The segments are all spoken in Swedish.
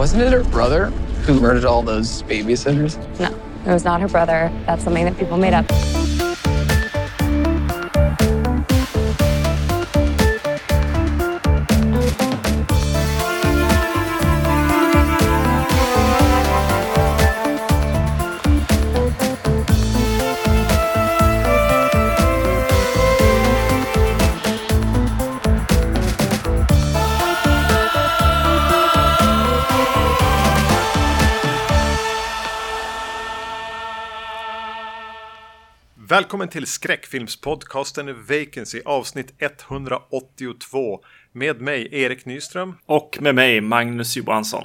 Wasn't it her brother who murdered all those babysitters? No, it was not her brother. That's something that people made up. Välkommen till skräckfilmspodcasten Vacancy avsnitt 182 med mig Erik Nyström. Och med mig Magnus Johansson.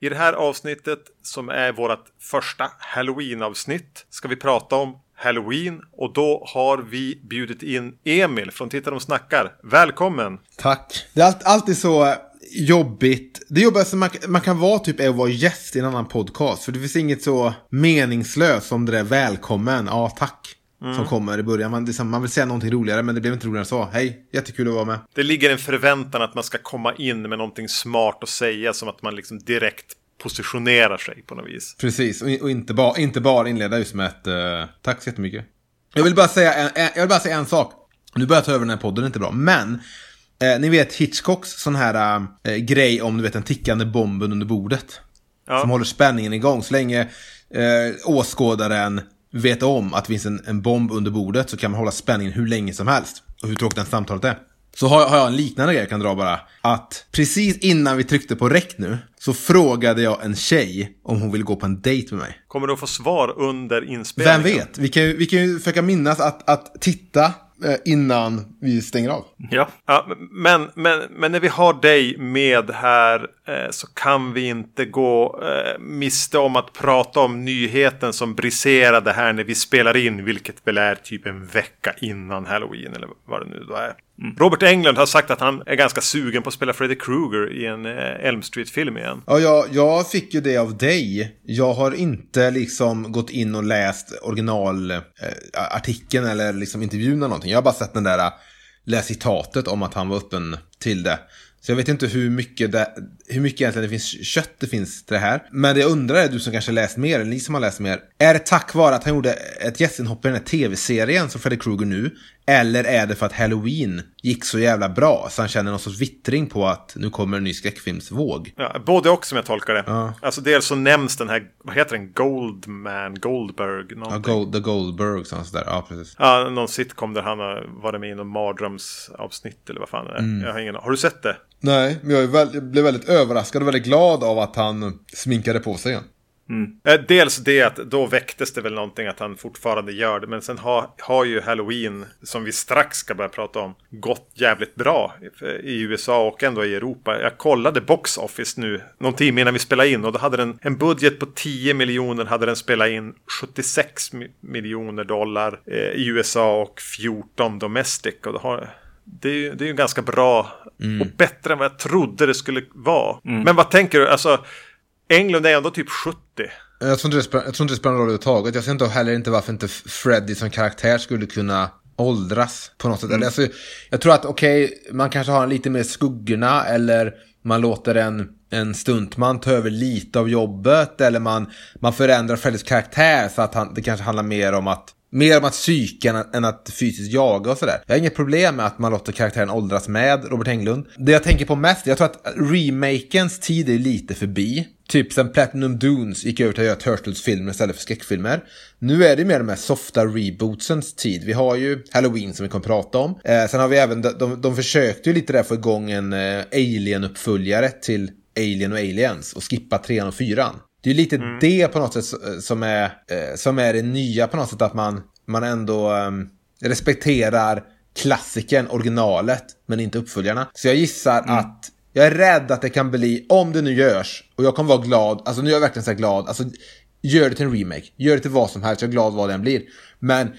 I det här avsnittet som är vårt första Halloween-avsnitt ska vi prata om Halloween och då har vi bjudit in Emil från Tittar de snackar. Välkommen! Tack. Det är alltid så jobbigt. Det jobbigaste man, man kan vara typ är att vara gäst i en annan podcast. För det finns inget så meningslöst som det där välkommen. Ja, tack. Mm. Som kommer i början. Man, liksom, man vill säga någonting roligare men det blev inte roligare än så. Hej, jättekul att vara med. Det ligger en förväntan att man ska komma in med någonting smart att säga. Som att man liksom direkt positionerar sig på något vis. Precis, och, och inte, ba, inte bara inleda just med ett uh, tack så jättemycket. Jag vill bara säga en, en, jag vill bara säga en sak. Nu börjar jag ta över den här podden, inte bra. Men Eh, ni vet Hitchcocks sån här eh, grej om du vet den tickande bomben under bordet. Ja. Som håller spänningen igång. Så länge eh, åskådaren vet om att det finns en, en bomb under bordet så kan man hålla spänningen hur länge som helst. Och hur tråkigt den samtalet är. Så har, har jag en liknande grej jag kan dra bara. Att precis innan vi tryckte på räck nu så frågade jag en tjej om hon ville gå på en dejt med mig. Kommer du att få svar under inspelningen? Vem vet? Vi kan ju, vi kan ju försöka minnas att, att titta innan vi stänger av. Ja, ja men, men, men när vi har dig med här eh, så kan vi inte gå eh, miste om att prata om nyheten som briserade här när vi spelar in, vilket väl är typ en vecka innan Halloween eller vad det nu då är. Mm. Robert Englund har sagt att han är ganska sugen på att spela Freddy Krueger i en eh, Elm Street-film igen. Ja, jag, jag fick ju det av dig. Jag har inte liksom gått in och läst originalartikeln eh, eller liksom intervjun eller någonting. Jag har bara sett den där, eh, läst citatet om att han var öppen till det. Så jag vet inte hur mycket, det, hur mycket egentligen det finns kött det finns till det här. Men det jag undrar är, du som kanske läst mer, eller ni som har läst mer. Är det tack vare att han gjorde ett gästinhopp i den här tv-serien som Freddy Krueger nu? Eller är det för att Halloween gick så jävla bra så han känner någon sorts vittring på att nu kommer en ny skräckfilmsvåg? Ja, både och som jag tolkar det. Ja. Alltså dels så nämns den här, vad heter den, Goldman, Goldberg? Någonting. Ja, Gold, The Goldberg, sådär. Ja, precis. Ja, någon sitcom där han har varit med i någon mardrömsavsnitt eller vad fan det är. Mm. Jag har ingen Har du sett det? Nej, men jag, väl, jag blev väldigt överraskad och väldigt glad av att han sminkade på sig igen. Mm. Eh, dels det att då väcktes det väl någonting att han fortfarande gör det. Men sen har, har ju Halloween, som vi strax ska börja prata om, gått jävligt bra i USA och ändå i Europa. Jag kollade Box Office nu någon timme innan vi spelade in och då hade den en budget på 10 miljoner hade den spelat in 76 miljoner dollar eh, i USA och 14 domestic. Och då har, det är, det är ju ganska bra mm. och bättre än vad jag trodde det skulle vara. Mm. Men vad tänker du? Alltså, England är ändå typ 70. Jag tror inte det spelar, jag tror inte det spelar någon roll överhuvudtaget. Jag ser inte heller inte varför inte Freddy som karaktär skulle kunna åldras på något sätt. Mm. Alltså, jag tror att okej, okay, man kanske har en lite mer skuggorna eller man låter en, en stuntman ta över lite av jobbet eller man, man förändrar Freddys karaktär så att han, det kanske handlar mer om att Mer om att psyka än, än att fysiskt jaga och sådär. Jag har inget problem med att man låter karaktären åldras med Robert Englund. Det jag tänker på mest, jag tror att remakens tid är lite förbi. Typ sen Platinum Dunes gick över till att göra Turtles-filmer istället för skräckfilmer. Nu är det mer de här softa rebootsens tid. Vi har ju Halloween som vi kommer prata om. Eh, sen har vi även, de, de försökte ju lite där få igång en eh, Alien-uppföljare till Alien och Aliens och skippa trean och fyran. Det är lite mm. det på något sätt som är, eh, som är det nya på något sätt. Att man, man ändå um, respekterar klassiken, originalet, men inte uppföljarna. Så jag gissar mm. att jag är rädd att det kan bli, om det nu görs, och jag kommer vara glad, alltså nu är jag verkligen så glad, alltså gör det till en remake, gör det till vad som helst, jag är glad vad den blir. Men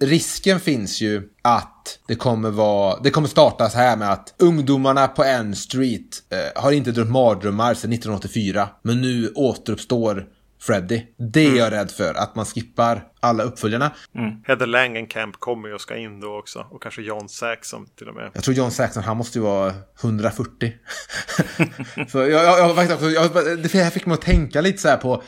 risken finns ju att det kommer vara, det kommer startas här med att ungdomarna på en street eh, har inte drömt mardrömmar sedan 1984. Men nu återuppstår Freddy. Det är jag rädd för, att man skippar alla uppföljarna. Heather Langenkamp kommer ju och ska in då också. Och kanske John Saxon till och med. Jag tror John Saxon, han måste ju vara 140. så jag, jag, jag, jag, det här fick mig att tänka lite så här på,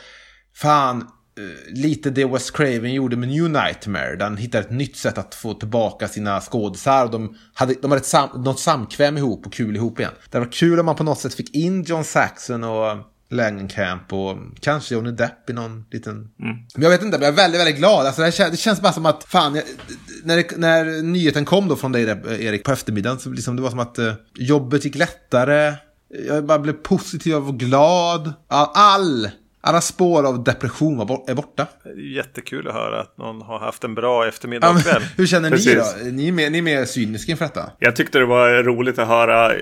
fan, eh, lite det Wes Craven gjorde med New Nightmare. Där han hittade ett nytt sätt att få tillbaka sina skådisar. De hade, de hade ett sam, något samkväm ihop och kul ihop igen. Det var kul om man på något sätt fick in John Saxon och Langenkamp och kanske Johnny Depp i någon liten... Men jag vet inte, men jag är väldigt, väldigt glad. Alltså, det, känns, det känns bara som att, fan, jag, när, det, när nyheten kom då från dig där, Erik på eftermiddagen, så liksom det var som att eh, jobbet gick lättare. Jag bara blev positiv och glad. All, all alla spår av depression var är borta. Jättekul att höra att någon har haft en bra eftermiddag och kväll. hur känner ni Precis. då? Ni är, mer, ni är mer cyniska inför detta? Jag tyckte det var roligt att höra,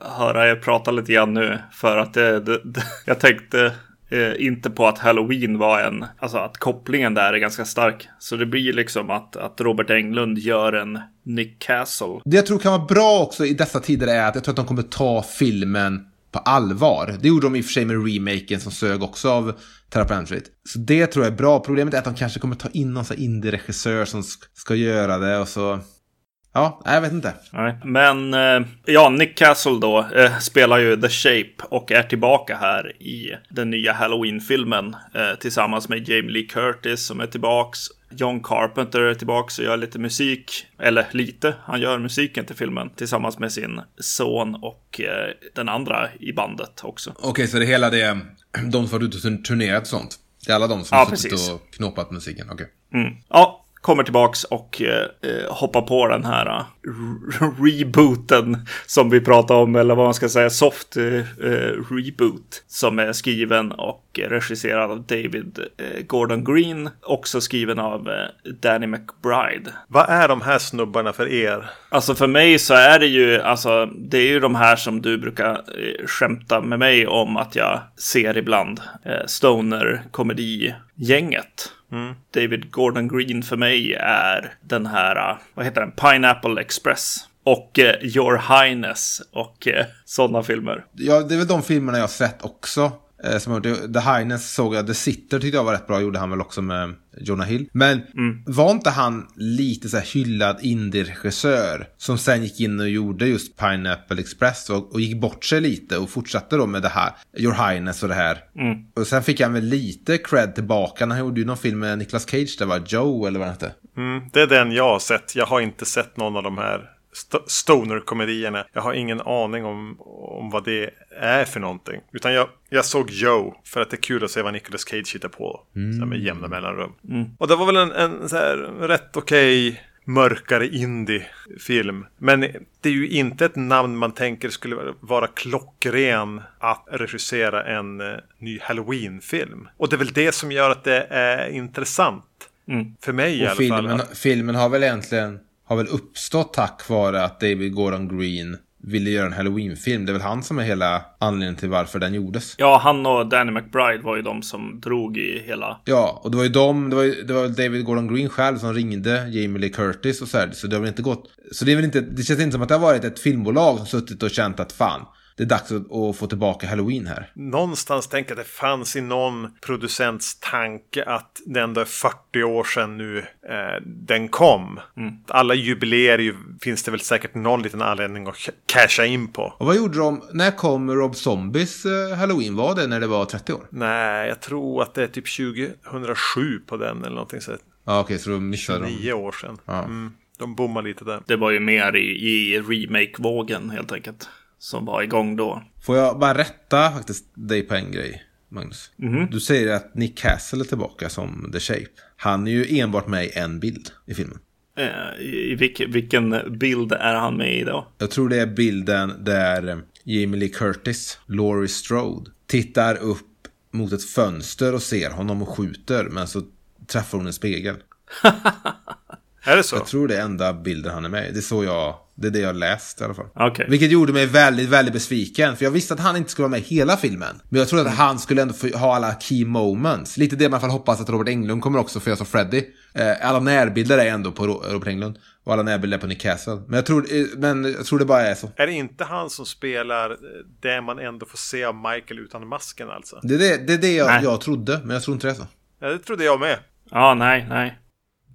höra er prata lite grann nu. För att det, det, det, jag tänkte eh, inte på att Halloween var en, alltså att kopplingen där är ganska stark. Så det blir liksom att, att Robert Englund gör en Nick Castle. Det jag tror kan vara bra också i dessa tider är att jag tror att de kommer ta filmen på allvar. Det gjorde de i och för sig med remaken som sög också av Terapentrit. Så det tror jag är bra. Problemet är att de kanske kommer ta in någon indie-regissör som ska göra det och så... Ja, jag vet inte. Nej. Men eh, ja, Nick Castle då eh, spelar ju The Shape och är tillbaka här i den nya Halloween-filmen eh, tillsammans med Jamie Lee Curtis som är tillbaks. John Carpenter är tillbaks och gör lite musik. Eller lite, han gör musiken till filmen tillsammans med sin son och eh, den andra i bandet också. Okej, så det hela det är de som varit ute och turnerat sånt? Det är alla de som Ja, suttit precis. och knåpat musiken? Okej. Mm. Ja, kommer tillbaks och eh, eh, hoppar på den här eh, re- rebooten som vi pratade om, eller vad man ska säga, soft eh, eh, reboot. Som är skriven och regisserad av David eh, Gordon Green, också skriven av Danny McBride. Vad är de här snubbarna för er? Alltså för mig så är det ju, alltså det är ju de här som du brukar eh, skämta med mig om att jag ser ibland. Stoner David Gordon Green för mig är den här, äh, vad heter den, Pineapple Express. Och eh, Your Highness och eh, sådana filmer. Ja, det är väl de filmerna jag har sett också. Eh, som. The Highness såg jag, The Sitter tyckte jag var rätt bra, gjorde han väl också med Jonah Hill. Men var inte han lite så här hyllad indie-regissör som sen gick in och gjorde just Pineapple Express och, och gick bort sig lite och fortsatte då med det här, Your Highness och det här. Och sen fick han väl lite cred tillbaka när han gjorde ju någon film med Nicolas Cage, det var Joe eller vad han hette. Mm, det är den jag har sett. Jag har inte sett någon av de här st- stoner-komedierna. Jag har ingen aning om, om vad det är för någonting. Utan jag, jag såg Joe för att det är kul att se vad Nicolas Cage hittar på. Så här med jämna mellanrum. Och det var väl en, en så här rätt okej mörkare indie-film. Men det är ju inte ett namn man tänker skulle vara klockren att regissera en eh, ny Halloween-film. Och det är väl det som gör att det är intressant. För mig i Och alla filmen, fall. filmen har väl egentligen har väl uppstått tack vare att David Gordon Green ville göra en Halloween-film. Det är väl han som är hela anledningen till varför den gjordes. Ja, han och Danny McBride var ju de som drog i hela... Ja, och det var ju de, det var, ju, det var David Gordon Green själv som ringde Jamie Lee Curtis och så här, så det har väl inte gått, så det är väl inte, det känns inte som att det har varit ett filmbolag som suttit och känt att fan, det är dags att, att få tillbaka Halloween här. någonstans tänker jag att det fanns i någon producents tanke att det ändå är 40 år sedan nu eh, den kom. Alla jubileer ju, finns det väl säkert någon liten anledning att ca- casha in på. Och vad gjorde de, när kom Rob Zombies eh, Halloween? Var det när det var 30 år? Nej, jag tror att det är typ 2007 på den eller någonting så. Ja, okej, så då missade de. 9 år sedan. Ja. Mm, de bommar lite där. Det var ju mer i, i remake-vågen helt enkelt. Som var igång då. Får jag bara rätta faktiskt dig på en grej, Magnus? Du säger att Nick Castle är tillbaka som The Shape. Han är ju enbart med i en bild i filmen. Eh, I vilk, vilken bild är han med i då? Jag tror det är bilden där eh, Jamie Lee Curtis, Laurie Strode, tittar upp mot ett fönster och ser honom och skjuter, men så träffar hon en spegel. Är det så? Jag tror det är enda bilden han är med i. Det är så jag, det är det jag läst i alla fall. Okej. Vilket gjorde mig väldigt, väldigt besviken. För jag visste att han inte skulle vara med i hela filmen. Men jag trodde att han skulle ändå få ha alla key moments. Lite det man i alla fall hoppas att Robert Englund kommer också få göra som Freddy. Eh, alla närbilder är ändå på Ro- Robert Englund. Och alla närbilder är på Nick Castle. Men jag tror, eh, men jag tror det bara är så. Är det inte han som spelar det man ändå får se av Michael utan masken alltså? Det är det, det, är det jag, jag trodde, men jag tror inte det är så. Ja, det trodde jag med. Ja, nej, nej.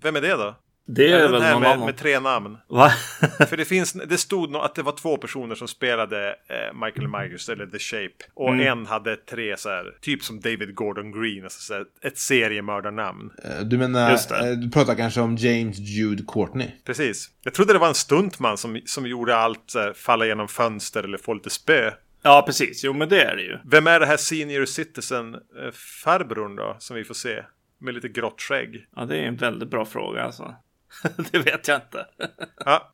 Vem är det då? Det är den väl någon med, annan. med tre namn. Va? För det finns, det stod nog att det var två personer som spelade eh, Michael Myers eller The Shape. Och Mm. en hade tre så här, typ som David Gordon Green, alltså så här, ett seriemördarnamn. Eh, Du menar, eh, du pratar kanske om James Jude Courtney? Precis. Jag trodde det var en stuntman som, som gjorde allt här, falla genom fönster eller få lite spö. ja, precis. Jo, men det är det ju. Vem är det här senior citizen eh, farbrorn då, som vi får se? Med lite grått skägg. Ja, det är en väldigt bra fråga alltså. det vet jag inte. Ja,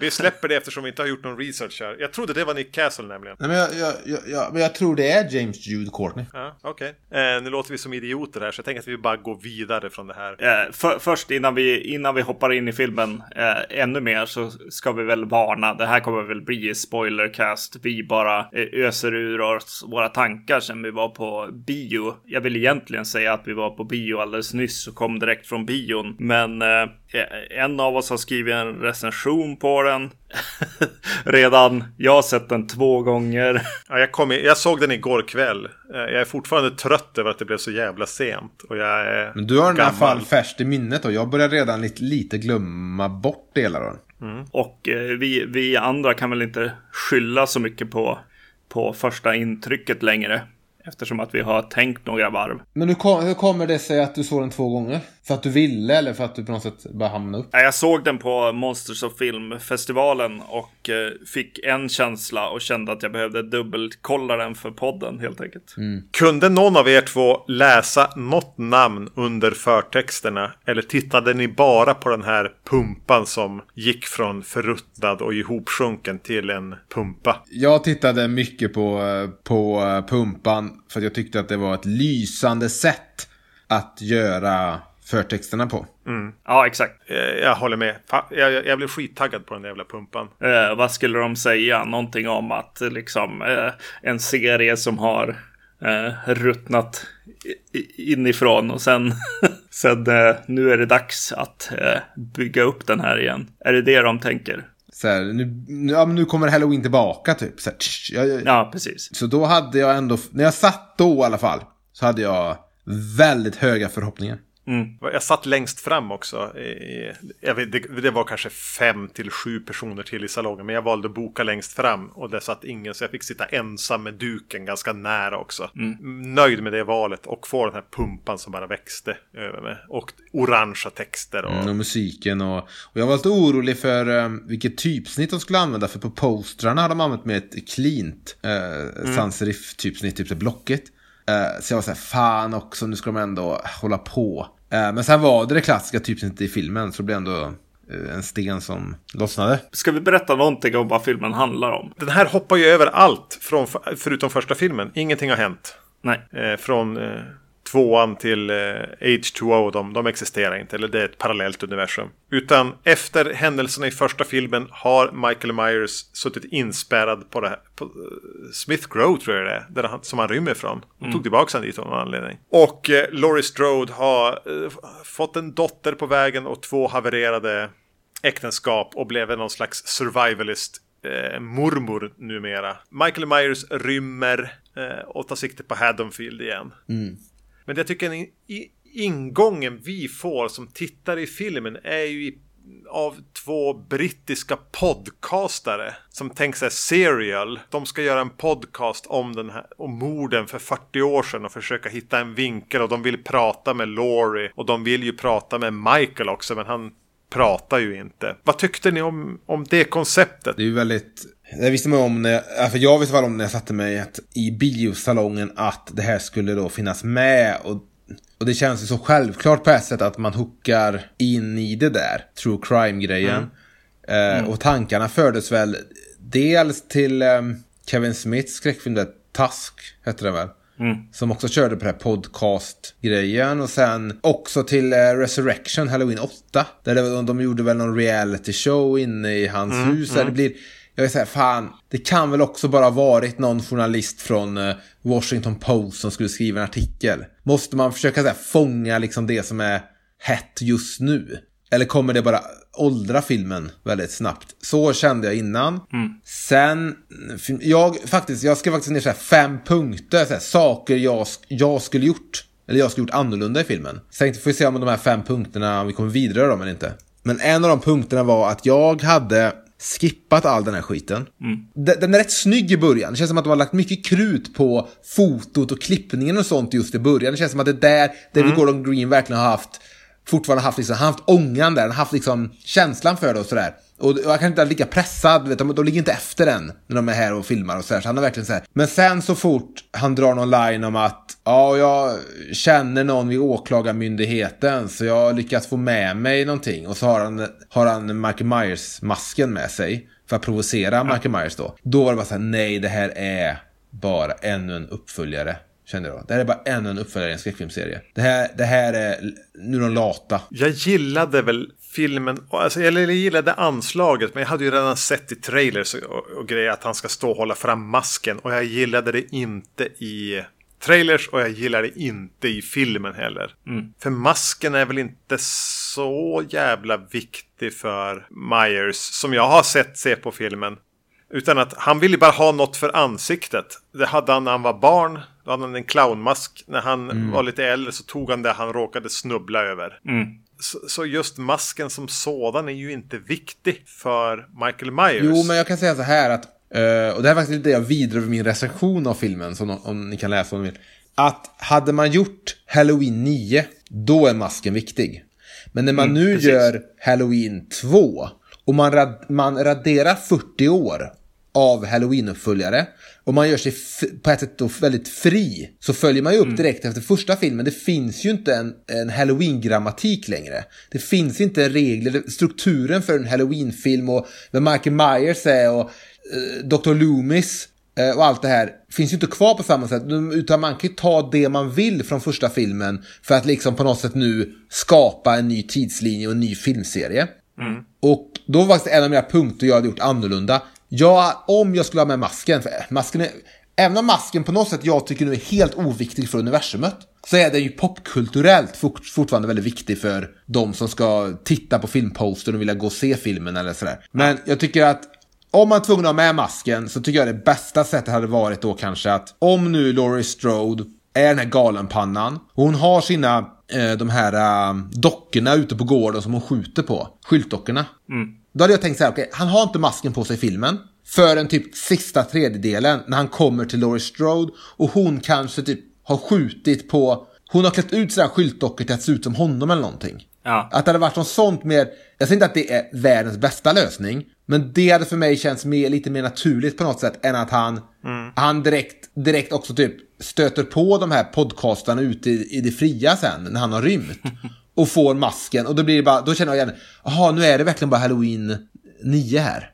vi släpper det eftersom vi inte har gjort någon research här. Jag trodde det var Nick Castle nämligen. Nej, men jag, jag, jag, jag, men jag tror det är James Jude Courtney. Ja, okej. Eh, nu låter vi som idioter här, så jag tänker att vi bara går vidare från det här. Eh, för, först innan vi, innan vi hoppar in i filmen eh, ännu mer så ska vi väl varna. Det här kommer väl bli spoilercast. Vi bara eh, öser ur oss våra tankar sen vi var på bio. Jag vill egentligen säga att vi var på bio alldeles nyss och kom direkt från bion. Men eh, en av oss har skrivit en recension på den. Redan. Jag har sett den två gånger. Ja, jag, kom i, jag såg den igår kväll. Eh, jag är fortfarande trött över att det blev så jävla sent. Och jag är Men du har den i alla gammal. fall färskt i minnet och jag börjar redan lite, lite glömma bort delar av den. Och eh, vi, vi andra kan väl inte skylla så mycket på, på första intrycket längre. Eftersom att vi har tänkt några varv. Men hur, kom, hur kommer det sig att du såg den två gånger? För att du ville eller för att du på något sätt bara hamnade upp? Ja, Jag såg den på Monsters of Film-festivalen och eh, fick en känsla och kände att jag behövde dubbelkolla den för podden helt enkelt. Kunde någon av er två läsa något namn under förtexterna? Eller tittade ni bara på den här pumpan som gick från förruttnad och ihopsjunken till en pumpa? Jag tittade mycket på, eh, på eh, för att jag tyckte att det var ett lysande sätt att göra förtexterna på. Ja, exakt. Eh, Jag håller med. Jag, jag, jag blev skittaggad på den där jävla pumpan. Eh, vad skulle de säga? Någonting om att liksom eh, en serie som har eh, ruttnat inifrån och sen, sen eh, nu är det dags att eh, bygga upp den här igen. Är det det de tänker? Så, här, nu, nu, ja, nu kommer Halloween tillbaka typ. Så, här, tsch, jag, Ja, precis. så då hade jag ändå, när jag satt då i alla fall, så hade jag väldigt höga förhoppningar. Jag satt längst fram också. Vet, det, det var kanske fem till sju personer till i salongen. Men jag valde att boka längst fram. Och det satt ingen. Så jag fick sitta ensam med duken ganska nära också. Nöjd med det valet. Och få den här pumpan som bara växte över mig. Och orangea texter. Och, Mm, och musiken och, och jag var lite orolig för um, vilket typsnitt de skulle använda. För på postrarna har de använt med ett cleant uh, sans typsnitt, typ blocket. Eh, så jag var så här, fan också, nu ska de ändå hålla på. Eh, men sen var det det klassiska typsnittet i filmen, så det blev ändå eh, en sten som lossnade. Ska vi berätta någonting om vad filmen handlar om? Den här hoppar ju över allt. Från, förutom första filmen. Ingenting har hänt. Nej. Eh, från eh, tvåan till eh, H2O, de, de existerar inte. Eller det är ett parallellt universum. Utan efter händelserna i första filmen har Michael Myers suttit inspärrad på det här. På, eh, Smith Grove tror jag det är. Där han, som han rymmer ifrån. De tog tillbaka honom dit av någon anledning. Och eh, Laurie Strode har eh, fått en dotter på vägen och två havererade äktenskap och blev någon slags survivalist eh, mormor numera. Michael Myers rymmer eh, och tar sikte på Haddonfield igen. Men jag tycker i, i, ingången vi får som tittare i filmen är ju i, av två brittiska podcastare som tänker sig serial. De ska göra en podcast om, den här, om morden för 40 år sedan och försöka hitta en vinkel och de vill prata med Laurie och de vill ju prata med Michael också men han pratar ju inte. Vad tyckte ni om, om det konceptet? Det är ju väldigt... Det visste man om när jag, alltså jag visste väl om när jag satte mig att, i biosalongen att det här skulle då finnas med. Och, och det känns ju så självklart på ett sätt att man hookar in i det där. True crime-grejen. Eh, Och tankarna fördes väl dels till eh, Kevin Smiths skräckfilm Tusk hette den väl? Som också körde på det här podcast-grejen. Och sen också till eh, Resurrection, Halloween 8. Där det, de gjorde väl någon reality show inne i hans hus. Där det blir... Jag vill säga, fan, det kan väl också bara varit någon journalist från eh, Washington Post som skulle skriva en artikel. Måste man försöka så här, fånga liksom det som är hett just nu? Eller kommer det bara åldra filmen väldigt snabbt? Så kände jag innan. Sen, jag faktiskt, jag ska faktiskt ner så fem punkter, så här, saker jag, jag skulle gjort. Eller jag skulle gjort annorlunda i filmen. Sen får vi se om de här fem punkterna, om vi kommer vidare dem eller inte. Men en av de punkterna var att jag hade skippat all den här skiten. Den, den är rätt snygg i början. Det känns som att de har lagt mycket krut på fotot och klippningen och sånt just i början. Det känns som att det där David Gordon Green verkligen har haft fortfarande haft, liksom, haft ångan där, haft liksom känslan för det och sådär. Och jag kan inte lika pressad, vet, de, de ligger inte efter den när de är här och filmar och sådär. Så han är verkligen så här. Men sen så fort han drar någon line om att ja, jag känner någon vid åklagarmyndigheten så jag har lyckats få med mig någonting. Och så har han, har han Michael Myers-masken med sig för att provocera Michael Myers då. Då var det bara så här, nej det här är bara ännu en uppföljare. Kände jag då. Det här är bara ännu en uppföljare i en skräckfilmsserie. Det här, det här är, nu är de lata. Jag gillade väl filmen, alltså, eller jag gillade anslaget, men jag hade ju redan sett i trailers och, och, grejer att han ska stå och hålla fram masken. Och jag gillade det inte i trailers och jag gillade det inte i filmen heller. För masken är väl inte så jävla viktig för Myers som jag har sett se på filmen. Utan att han ville bara ha något för ansiktet. Det hade han när han var barn. Då hade han en clownmask. När han var lite äldre så tog han det han råkade snubbla över. Så, så just masken som sådan är ju inte viktig för Michael Myers. Jo, men jag kan säga så här att, eh, och det här är faktiskt lite det jag vidare över min recension av filmen, så om, ni kan läsa om ni vill. Att hade man gjort Halloween 9, då är masken viktig. Men när man nu gör Halloween 2 och man, rad, man raderar 40 år av Halloween-uppföljare och man gör sig på ett sätt då väldigt fri så följer man ju upp direkt efter första filmen. Det finns ju inte en, en Halloween-grammatik längre. Det finns inte regler, strukturen för en Halloween-film och vem Michael Myers är och eh, Dr. Loomis eh, och allt det här finns ju inte kvar på samma sätt. Utan man kan ju ta det man vill från första filmen för att liksom på något sätt nu skapa en ny tidslinje och en ny filmserie. Och då var faktiskt en av mina punkter jag hade gjort annorlunda. Ja, om jag skulle ha med masken, för masken är, även om masken på något sätt jag tycker nu är helt oviktig för universumet, så är den ju popkulturellt fort, fortfarande väldigt viktig för de som ska titta på filmposter och vilja gå och se filmen eller sådär. Men jag tycker att om man är tvungen att ha med masken så tycker jag det bästa sättet hade varit då kanske att om nu Laurie Strode är den här galenpannan och hon har sina eh, de här eh, dockorna ute på gården som hon skjuter på, skyltdockorna. Mm. Då hade jag tänkt så här, okej, han har inte masken på sig i filmen. Förrän typ sista tredjedelen när han kommer till Laurie Strode och hon kanske typ har skjutit på, hon har klätt ut sina skyltdockor till att se ut som honom eller någonting. Ja. Att det hade varit något sånt mer, jag säger inte att det är världens bästa lösning, men det hade för mig känts mer, lite mer naturligt på något sätt än att han, han direkt, direkt också typ stöter på de här podcastarna ute i, i det fria sen när han har rymt. och får masken och då blir det bara, då känner jag igen, jaha nu är det verkligen bara Halloween 9 här.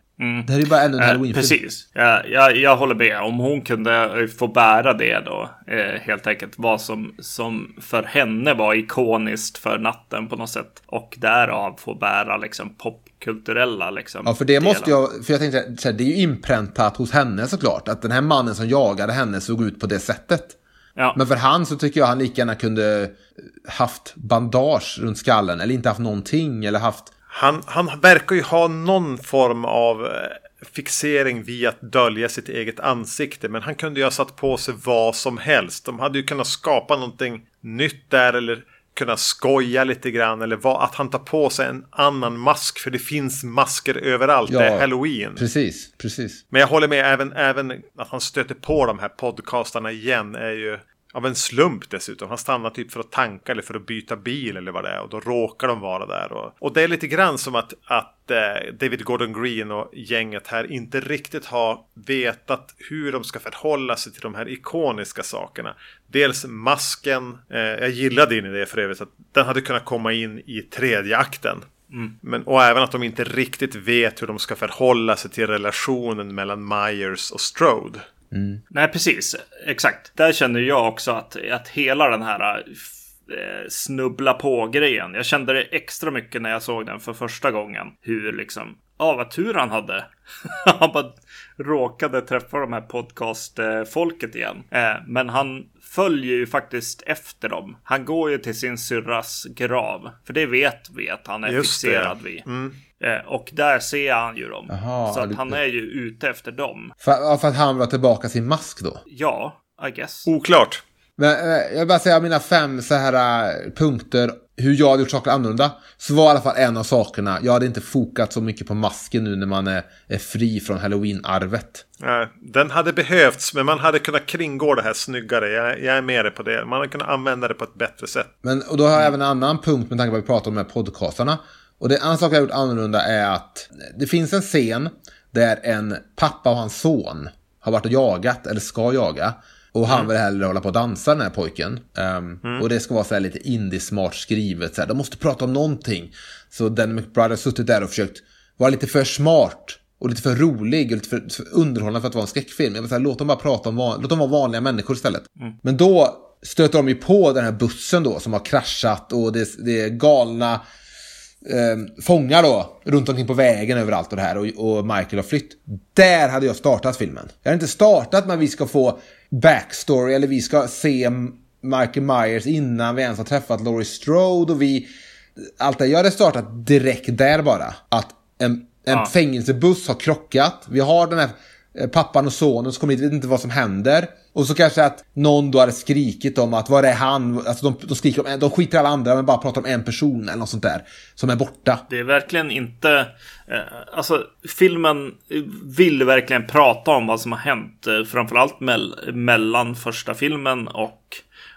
Det här är ju bara ännu en Eh, Halloween-film. precis. Jag, jag, jag håller med. Om hon kunde eh, få bära det då. Eh, helt enkelt. Vad som, som för henne var ikoniskt för natten på något sätt. Och därav få bära liksom popkulturella liksom. Ja, för det måste delar. jag, för jag tänkte så här, det är ju inpräntat hos henne såklart, att den här mannen som jagade henne såg ut på det sättet. Ja. Men för han så tycker jag han lika gärna kunde haft bandage runt skallen, eller inte haft någonting, eller haft... Han, han verkar ju ha någon form av eh, fixering vid att dölja sitt eget ansikte. Men han kunde ju ha satt på sig vad som helst. De hade ju kunnat skapa någonting nytt där eller kunna skoja lite grann. Eller vad, att han tar på sig en annan mask. För det finns masker överallt. Det är halloween. Precis, precis. Men jag håller med även, även att han stöter på de här podcastarna igen är ju av en slump dessutom. Han stannar typ för att tanka eller för att byta bil eller vad det är. Och då råkar de vara där. Och, och det är lite grann som att, att eh, David Gordon Green och gänget här inte riktigt har vetat hur de ska förhålla sig till de här ikoniska sakerna. Dels masken. Eh, jag gillade in i det för övrigt. Att den hade kunnat komma in i tredje akten. Men, och även att de inte riktigt vet hur de ska förhålla sig till relationen mellan Myers och Strode. Nej, precis. Exakt. Där känner jag också att, att hela den här eh, snubbla på-grejen. Jag kände det extra mycket när jag såg den för första gången. Hur liksom, ja vad tur han hade. han bara råkade träffa de här podcastfolket igen. Eh, men han följer ju faktiskt efter dem. Han går ju till sin syrras grav. För det vet vi att han är Just det, fixerad ja. vid. Mm. Eh, och där ser han ju dem. Jaha, så att han är ju ute efter dem. För, för att han vill ha tillbaka sin mask då. Ja, I guess. Oklart. Men eh, jag vill bara säga mina fem så här eh, punkter hur jag hade gjort saker annorlunda. Så var i alla fall en av sakerna. Jag hade inte fokat så mycket på masken nu när man är, är fri från halloween-arvet. Nej, Den hade behövts, men man hade kunnat kringgå det här snyggare. Jag, jag är med dig på det. Man hade kunnat använda det på ett bättre sätt. Men och då har jag även en annan punkt med tanke på att vi pratar om de här podcastarna. Och det andra saken jag har gjort annorlunda är att det finns en scen där en pappa och hans son har varit och jagat, eller ska jaga. Och han vill hellre hålla på och dansa den här pojken. Ehm, Och det ska vara så här lite indie-smart skrivet. Så här. De måste prata om någonting. Så den McBride har suttit där och försökt vara lite för smart. Och lite för rolig och lite för, för underhållande för att vara en skräckfilm. Jag vill säga, låt dem bara prata om van, låt dem vara vanliga människor istället. Men då stöter de ju på den här bussen då som har kraschat och det, det är galna eh, fångar då runt omkring på vägen överallt och det här och, och Michael har flytt. Där hade jag startat filmen. Jag hade inte startat med att vi ska få backstory eller vi ska se Michael Myers innan vi ens har träffat Laurie Strode och vi... Allt det. Jag hade startat direkt där bara. Att en, en Ja. fängelsebuss har krockat. Vi har den här eh, pappan och sonen som kommer hit, vet inte vad som händer. Och så kanske att någon då hade skrikit om att var är han? Alltså de, de skriker om en, de skiter i alla andra men bara pratar om en person eller något sånt där. Som är borta. Det är verkligen inte... Eh, alltså, filmen vill verkligen prata om vad som har hänt. Eh, framförallt mell- mellan första filmen och,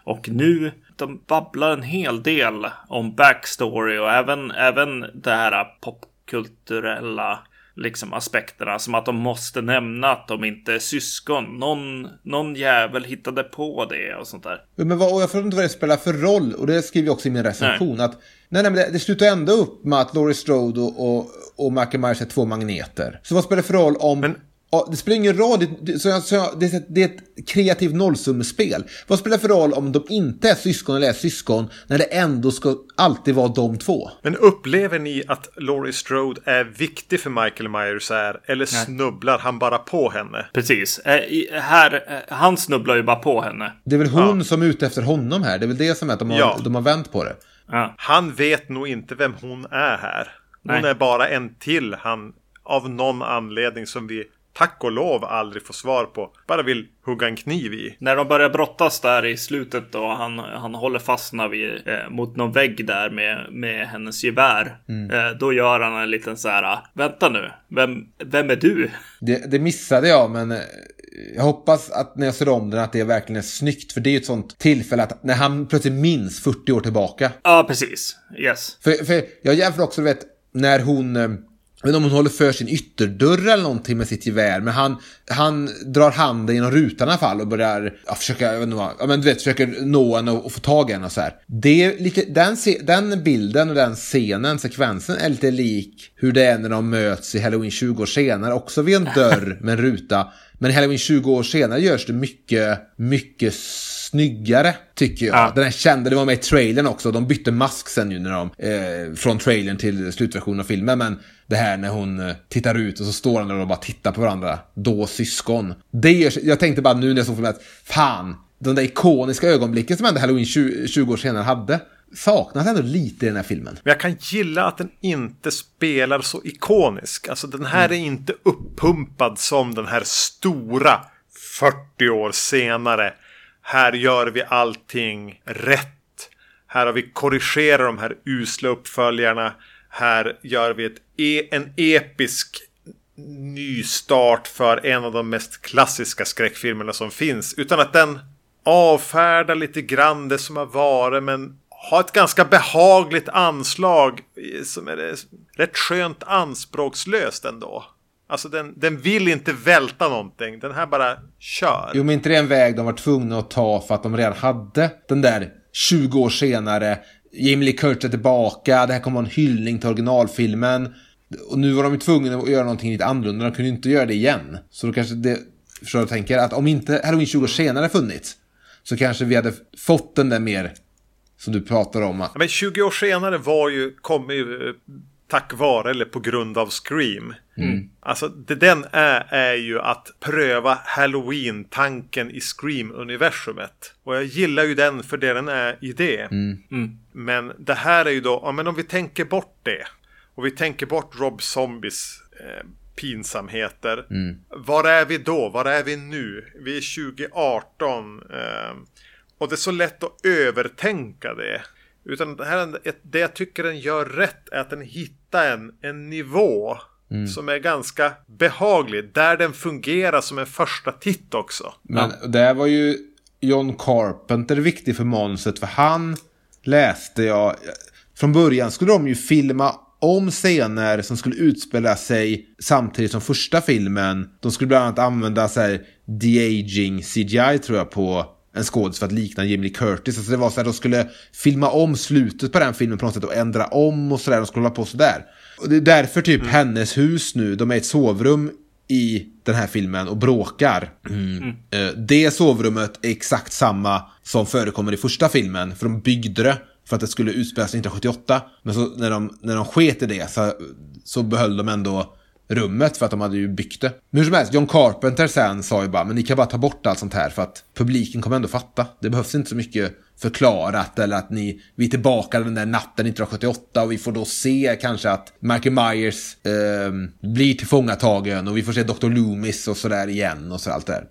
och nu. De babblar en hel del om backstory och även, även det här popkulturella liksom aspekterna. Som att de måste nämna att de inte är syskon. Någon, någon jävel hittade på det och sånt där. Men vad, och jag förstår inte vad det spelar för roll. Och det skriver jag också i min recension. Att, nej, nej, men det, det slutar ändå upp med att Laurie Strode och, och, och Michael Myers är två magneter. Så vad spelar det för roll om... Men- Ja, det spelar ingen roll. Det, det, så jag, så jag, det, är ett- det är ett kreativt nollsummespel. Vad spelar det för roll om de inte är syskon eller är syskon när det ändå ska alltid vara de två? Men upplever ni att Laurie Strode är viktig för Michael Myers här? Eller snubblar han bara på henne? Precis. Eh, i, här, eh, han snubblar ju bara på henne. Det är väl hon som är ute efter honom här. Det är väl det som är att de har, Ja. de har vänt på det. Ja. Han vet nog inte vem hon är här. Hon Nej. är bara en till han av någon anledning som vi tack och lov aldrig får svar på. Bara vill hugga en kniv i. När de börjar brottas där i slutet då, han, han håller fast vid, eh, mot någon vägg där med, med hennes gevär. Eh, då gör han en liten så här, "Ah, vänta nu, vem, vem är du? Det, det missade jag, men eh, jag hoppas att när jag ser om den att det verkligen är snyggt. För det är ju ett sånt tillfälle att när han plötsligt minns 40 år tillbaka. Ja, precis. Yes. För, för jag jämför också, du vet, när hon... inte om hon håller för sin ytterdörr eller någonting med sitt gevär. Men han, han drar handen genom rutan i alla fall och börjar ja, försöka, jag vet inte vad, ja, men du vet, försöker nå henne och, och få tag i henne och så här. Det är lite, den, den bilden och den scenen, sekvensen är lite lik hur det är när de möts i Halloween 20 år senare. Också vid en dörr med en ruta. Men i Halloween 20 år senare görs det mycket, mycket snyggare, tycker jag. Ja. Den här kända, det var med i trailern också. De bytte mask sen ju när de, eh, från trailern till slutversionen av filmen. Men det här när hon eh, tittar ut och så står han där och bara tittar på varandra. Då syskon. Det gör, jag tänkte bara nu när jag såg filmen att fan, de där ikoniska ögonblicken som ändå Halloween 20, 20 år senare hade. Saknas ändå lite i den här filmen. Men jag kan gilla att den inte spelar så ikonisk. Alltså den här är inte uppumpad som den här stora 40 år senare. Här gör vi allting rätt. Här har vi korrigerat de här usla uppföljarna. Här gör vi ett e, en episk nystart för en av de mest klassiska skräckfilmerna som finns. Utan att den avfärdar lite grann det som har varit men har ett ganska behagligt anslag som är rätt skönt anspråkslöst ändå. Alltså den, den vill inte välta någonting. Den här bara kör. Jo, men inte det är en väg de var tvungna att ta för att de redan hade den där 20 år senare. Jamie Lee Curtis är tillbaka, det här kommer vara en hyllning till originalfilmen. Och nu var de ju tvungna att göra någonting lite annorlunda, de kunde ju inte göra det igen. Så då kanske det... Förstår du vad jag tänker? Att om inte Halloween 20 år senare funnits så kanske vi hade fått den där mer som du pratar om. Men 20 år senare var ju, kom ju eh, tack vare eller på grund av Scream. Alltså det den är, är ju att pröva Halloween-tanken i Scream-universumet. Och jag gillar ju den för det den är i det. Men det här är ju då, ja men om vi tänker bort det. Och vi tänker bort Rob Zombies eh, pinsamheter. Var är vi då? Var är vi nu? Vi är 2018. Eh, och det är så lätt att övertänka det. Utan det, här, det jag tycker den gör rätt är att den hittar en, en nivå som är ganska behaglig. Där den fungerar som en första titt också. Men där var ju John Carpenter viktig för manuset för han läste jag. Från början skulle de ju filma om scener som skulle utspela sig samtidigt som första filmen. De skulle bland annat använda så här de-aging CGI tror jag på en skådis för att likna Lee Curtis. Alltså det var så att de skulle filma om slutet på den filmen på något sätt och ändra om och sådär. De skulle hålla på sådär. Och det är därför typ hennes hus nu, de är ett sovrum i den här filmen och bråkar. Eh, Det sovrummet är exakt samma som förekommer i första filmen, för de byggde det för att det skulle utspelas 1978. Men så när de, när de sket i det så, så behöll de ändå rummet för att de hade ju byggt det. Men hur som helst, John Carpenter sen sa ju bara, men ni kan bara ta bort allt sånt här för att publiken kommer ändå fatta. Det behövs inte så mycket förklarat eller att ni, vi är tillbaka den där natten 1978 och vi får då se kanske att Michael Myers eh, blir tillfångatagen och vi får se Dr. Loomis och sådär igen och så allt det där.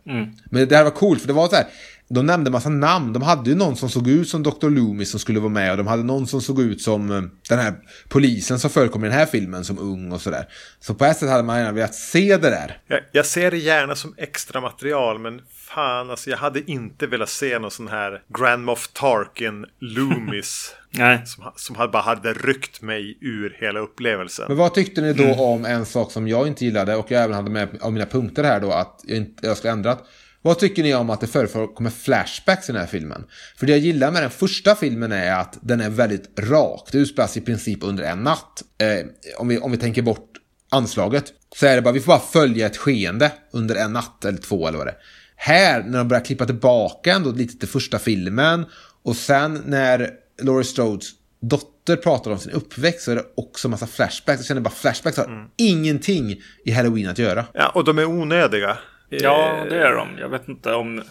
Men det här var coolt för det var så här, de nämnde massa namn. De hade ju någon som såg ut som Dr. Loomis som skulle vara med och de hade någon som såg ut som eh, den här polisen som förekommer i den här filmen som ung och sådär. Så på ett sätt hade man gärna velat se det där. Jag, jag ser det gärna som extra material men fan alltså jag hade inte velat se någon sån här Grand Moff Tarkin Loomis. Nej. som, som hade- bara hade ryckt mig ur hela upplevelsen. Men vad tyckte ni då om en sak som jag inte gillade och jag även hade med av mina punkter här då att jag, inte, jag skulle ändrat. Vad tycker ni om att det förekommer flashbacks i den här filmen? För det jag gillar med den första filmen är att den är väldigt rak. Det utspelas i princip under en natt. Eh, om, vi, om vi tänker bort anslaget. Så är det bara, vi får bara följa ett skeende under en natt eller två eller vad det är. Här, när de börjar klippa tillbaka ändå lite till första filmen och sen när Laurie Strodes dotter pratar om sin uppväxt så är det också massa flashbacks. Jag känner bara flashbacks har ingenting i Halloween att göra. Ja, och de är onödiga. Ja, Eh, det är de. Jag vet inte om,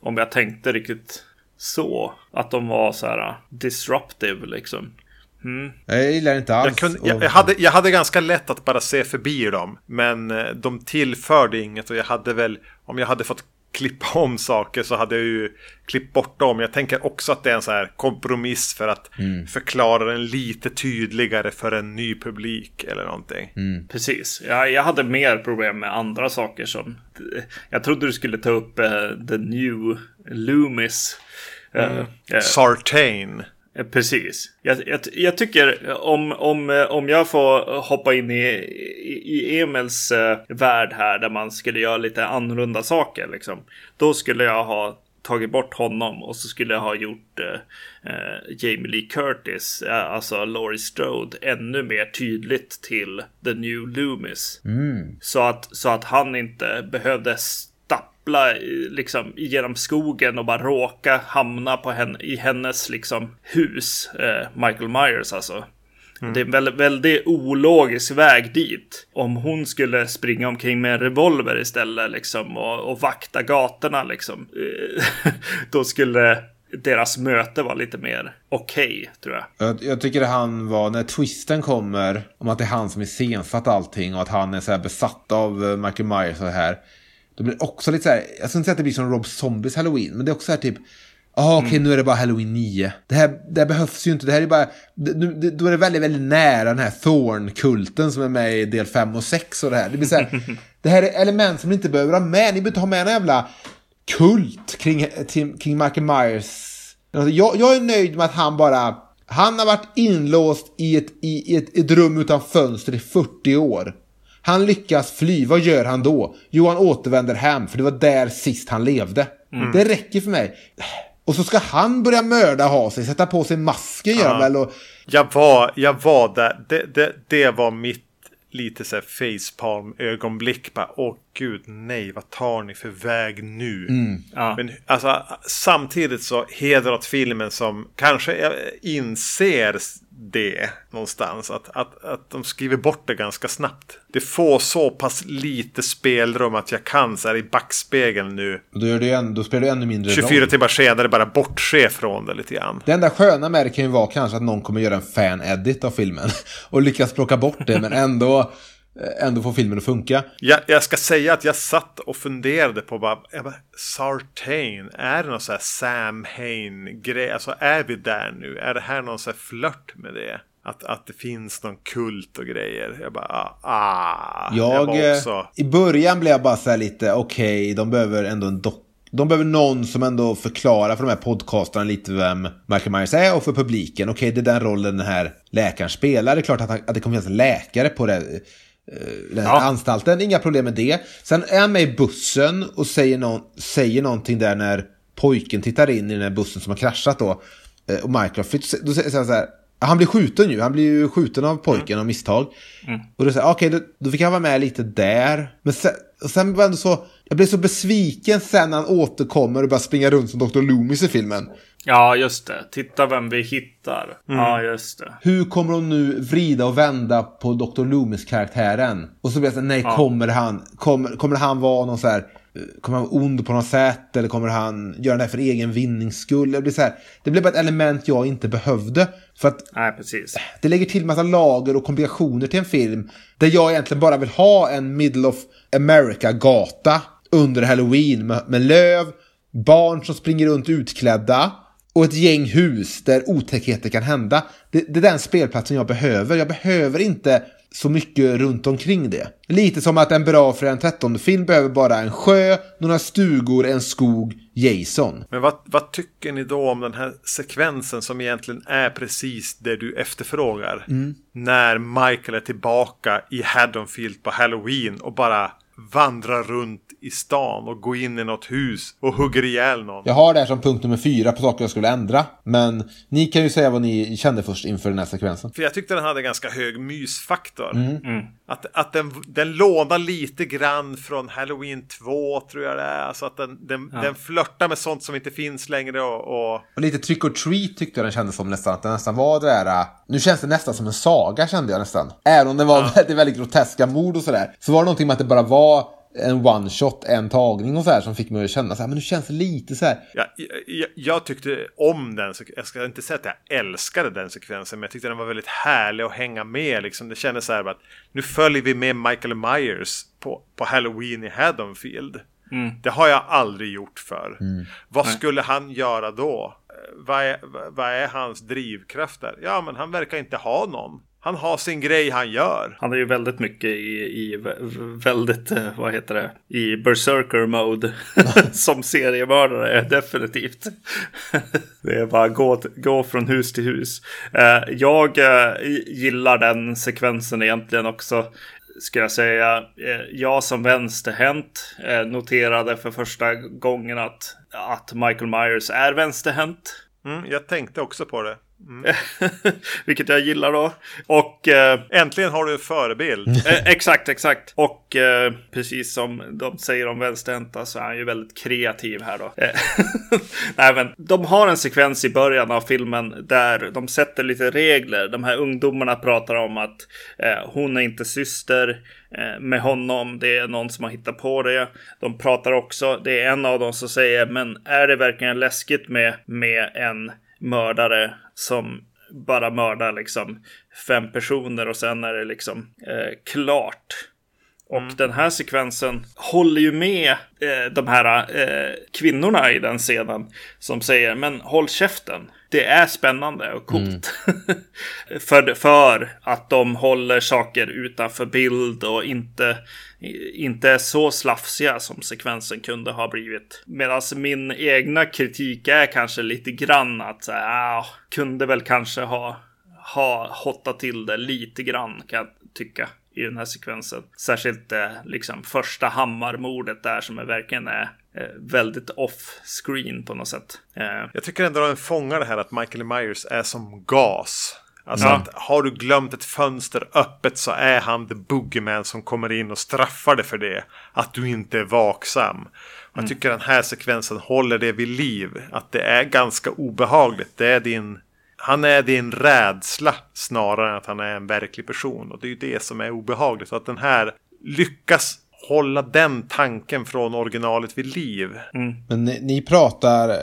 om jag tänkte riktigt så. Att de var så här uh, disruptive liksom. Jag gillar inte alls. Jag, kunde, jag, jag, hade, jag hade ganska lätt att bara se förbi dem. Men eh, de tillförde inget och jag hade väl, om jag hade fått klippa om saker så hade jag ju klippt bort dem. Jag tänker också att det är en så här kompromiss för att förklara den lite tydligare för en ny publik eller någonting. Precis. Jag, jag hade mer problem med andra saker som... Jag trodde du skulle ta upp eh, The New Loomis. Eh, eh, Sartain. Eh, Precis. Jag, jag, jag tycker om, om, eh, om jag får hoppa in i, i, Emils eh, värld här där man skulle göra lite annorlunda saker liksom. Då skulle jag ha tagit bort honom och så skulle jag ha gjort eh, Jamie Lee Curtis, eh, alltså Laurie Strode, ännu mer tydligt till The New Loomis. Så, att, så att han inte behövde stappla i- liksom genom skogen och bara råka hamna på henne, i hennes liksom hus. Eh, Michael Myers alltså. Det är en väldigt, väldigt ologisk väg dit. Om hon skulle springa omkring med en revolver istället liksom och, och vakta gatorna liksom. eh, Då skulle deras möte vara lite mer okej tror jag. Jag, jag tycker han var, när twisten kommer, om att det är han som iscensatt allting och att han är så här besatt av eh, Michael Myers och så här. Då blir det också lite så här, jag ska inte säga att det blir som Rob Zombies Halloween, men det är också så här typ, ja okej nu är det bara Halloween 9. Det här, det här behövs ju inte, det här är bara, det, det, då är det väldigt, väldigt nära den här Thorn-kulten som är med i del 5 och 6 och det här. Det blir så här, det här är element som ni inte behöver ha med, ni behöver inte ha med en jävla kult kring, kring Michael Myers. Jag, jag är nöjd med att han bara... Han har varit inlåst i ett, i, i ett, ett rum utan fönster i 40 år. Han lyckas fly, vad gör han då? Jo, han återvänder hem, för det var där sist han levde. Det räcker för mig. Och så ska han börja mörda ha sig, sätta på sig masken gör han väl och... Jag var, jag var där. Det, det, det var mitt lite så här facepalm ögonblick. Bara, åh gud, nej, vad tar ni för väg nu? Ja. Men alltså, samtidigt så hedrar åt filmen som kanske inser det någonstans. Att, att, att de skriver bort det ganska snabbt. Det får så pass lite spelrum att jag kan så här i backspegeln nu. Och Då, gör det än, då spelar det ännu mindre 24 roll. timmar senare bara bortse från det lite grann. Det enda sköna med det kan ju vara kanske att någon kommer göra en fan-edit av filmen. Och lyckas plocka bort det, men ändå, ändå få filmen att funka. Jag, jag ska säga att jag satt och funderade på bara, jag bara Sartain, är det någon sån här Sam Hain-grej? Alltså är vi där nu? Är det här någon sån här flört med det? Att, att det finns någon kult och grejer. Jag bara, ah, ah. Jag, eh, också... I början blev jag bara så här lite, okej, de behöver ändå en dock. De behöver någon som ändå förklarar för de här podcastarna lite vem Michael Myers är och för publiken. Okej, det är den rollen den här läkaren spelar. Det är klart att, han, att det kommer finnas läkare på det, eh, den här Ja. anstalten. Inga problem med det. Sen är han med i bussen och säger, någon, säger någonting där när pojken tittar in i den här bussen som har kraschat då. Eh, Och flytt, då säger han så här. Han blir skjuten ju, han blir ju skjuten av pojken av misstag. Och då säger okej, då, då fick han vara med lite där. Men sen, och sen var jag ändå så, jag blev så besviken sen när han återkommer och börjar springa runt som Dr. Loomis i filmen. Ja, just det. Titta vem vi hittar. Ja, just det. Hur kommer de nu vrida och vända på Dr. Loomis-karaktären? Och så blir jag så här, nej, kommer han, kommer, kommer han vara någon så här, eh, kommer han vara ond på något sätt? Eller kommer han göra det här för egen vinnings skull? Det blir så här, det blev bara ett element jag inte behövde. För att Nej, precis. det lägger till massa lager och komplikationer till en film. Där jag egentligen bara vill ha en middle of America-gata under halloween med, med löv, barn som springer runt utklädda och ett gäng hus där otäckheter kan hända. Det, det är den spelplatsen jag behöver. Jag behöver inte så mycket runt omkring det. Lite som att en bra Fredag den 13-film behöver bara en sjö, några stugor, en skog, Jason. Men vad, vad tycker ni då om den här sekvensen som egentligen är precis det du efterfrågar? Mm. När Michael är tillbaka i Haddonfield på Halloween och bara vandrar runt i stan och går in i något hus och hugger ihjäl någon. Jag har det här som punkt nummer fyra på saker jag skulle ändra. Men ni kan ju säga vad ni kände först inför den här sekvensen. För jag tyckte den hade ganska hög mysfaktor. Mm. Att, att den, den lånar lite grann från Halloween 2 tror jag det är. Alltså att den, den, den flörtar med sånt som inte finns längre och... och Och lite trick or treat tyckte jag den kändes som nästan. Att det nästan var det där. äh, Nu känns det nästan som en saga kände jag nästan. Även om det var väldigt, väldigt groteska mord och sådär. Så var det någonting med att det bara var en one shot, en tagning och så här som fick mig att känna så här, men nu känns det lite så här. Ja, jag, jag tyckte om den. Jag ska inte säga att jag älskade den sekvensen. Men jag tyckte den var väldigt härlig att hänga med. Liksom. Det kändes så här att nu följer vi med Michael Myers på, på Halloween i Haddonfield. Det har jag aldrig gjort för. Vad skulle han göra då? Eh, Vad är, vad är hans drivkrafter? Ja, men han verkar inte ha någon. Han har sin grej han gör. Han är ju väldigt mycket i, i vä- vä- väldigt, eh, vad heter det, i berserker mode som seriemördare, definitivt. det är bara gå, gå från hus till hus. Eh, jag eh, gillar den sekvensen egentligen också. Ska jag säga. Jag som vänsterhänt noterade för första gången att, att Michael Myers är vänsterhänt. Mm, jag tänkte också på det. Vilket jag gillar då. Och eh, Äntligen har du en förebild. Eh, exakt, exakt. Och eh, precis som de säger om vänsterhänta så är han ju väldigt kreativ här då. Eh, Nej, men de har en sekvens i början av filmen där de sätter lite regler. De här ungdomarna pratar om att eh, hon är inte syster eh, med honom. Det är någon som har hittat på det. De pratar också, det är en av dem som säger, men är det verkligen läskigt med, med en mördare som bara mördar liksom fem personer och sen är det liksom eh, klart. Och den här sekvensen håller ju med eh, de här eh, kvinnorna i den scenen som säger men håll käften. Det är spännande och coolt. för, för att de håller saker utanför bild och inte, inte är så slafsiga som sekvensen kunde ha blivit. Medan min egna kritik är kanske lite grann att så här, ah, kunde väl kanske ha, ha hottat till det lite grann kan jag tycka i den här sekvensen. Särskilt eh, liksom första hammarmordet där som är verkligen är eh, väldigt off-screen på något sätt. Eh, Jag tycker ändå att den fångar det här att Michael Myers är som gas. Alltså Ja. att har du glömt ett fönster öppet så är han the boogeyman som kommer in och straffar dig för det. Att du inte är vaksam. Jag tycker den här sekvensen håller det vid liv. Att det är ganska obehagligt. Det är din... Han är din rädsla snarare än att han är en verklig person. Och det är ju det som är obehagligt. Att den här lyckas hålla den tanken från originalet vid liv. Men ni, ni pratar, eh,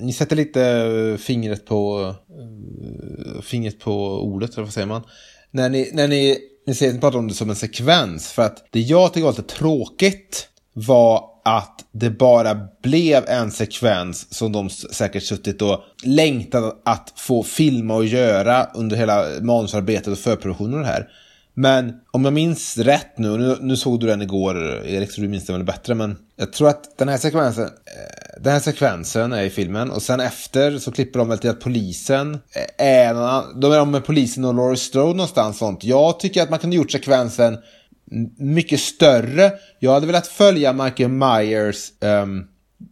ni sätter lite eh, fingret på, eh, fingret på ordet, eller vad säger man? När ni, när ni, ni, säger, ni pratar om det som en sekvens, för att det jag tycker var lite tråkigt var att det bara blev en sekvens som de säkert suttit och längtat att få filma och göra under hela manusarbetet och förproduktionen av det här. Men om jag minns rätt nu, nu, nu såg du den igår Erik, så du minns den väl bättre, men jag tror att den här sekvensen, eh, den här sekvensen är i filmen och sen efter så klipper de väl till att polisen eh, är, någon annan- de är med polisen och Laurie Strode någonstans sånt. Jag tycker att man kunde gjort sekvensen mycket större. Jag hade velat följa Michael Myers ehm,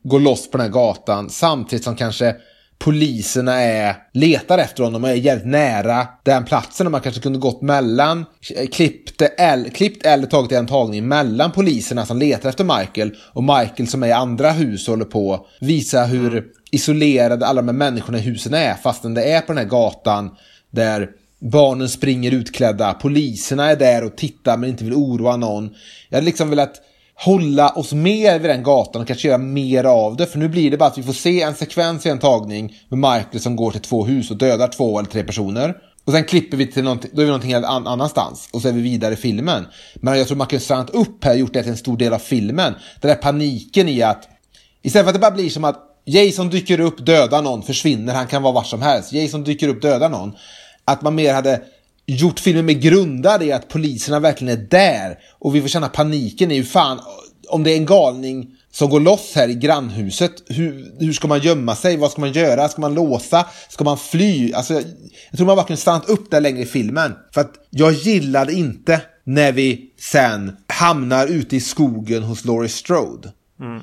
gå loss på den här gatan samtidigt som kanske poliserna är, letar efter honom och är jävligt nära den platsen och man kanske kunde gått mellan, klippt eller, klippt eller tagit en tagning mellan poliserna som letar efter Michael och Michael som är i andra hus och håller på visa hur isolerade alla de här människorna i husen är fastän det är på den här gatan där barnen springer utklädda, poliserna är där och tittar men inte vill oroa någon. Jag hade liksom velat hålla oss mer vid den gatan och kanske göra mer av det. För nu blir det bara att vi får se en sekvens i en tagning med Michael som går till två hus och dödar två eller tre personer. Och sen klipper vi till någonting, då är vi någonting helt annanstans. Och så är vi vidare i filmen. Men jag tror man kan stannat upp här och gjort det till en stor del av filmen. Den där paniken i att Istället för att det bara blir som att Jason dyker upp, dödar någon, försvinner, han kan vara var som helst. Jason dyker upp, dödar någon. Att man mer hade gjort filmen mer grundad i att poliserna verkligen är där. Och vi får känna paniken i hur fan, om det är en galning som går loss här i grannhuset, hur, hur ska man gömma sig? Vad ska man göra? Ska man låsa? Ska man fly? Alltså, jag, jag tror man bara kunde stannat upp där längre i filmen. För att jag gillade inte när vi sen hamnar ute i skogen hos Laurie Strode.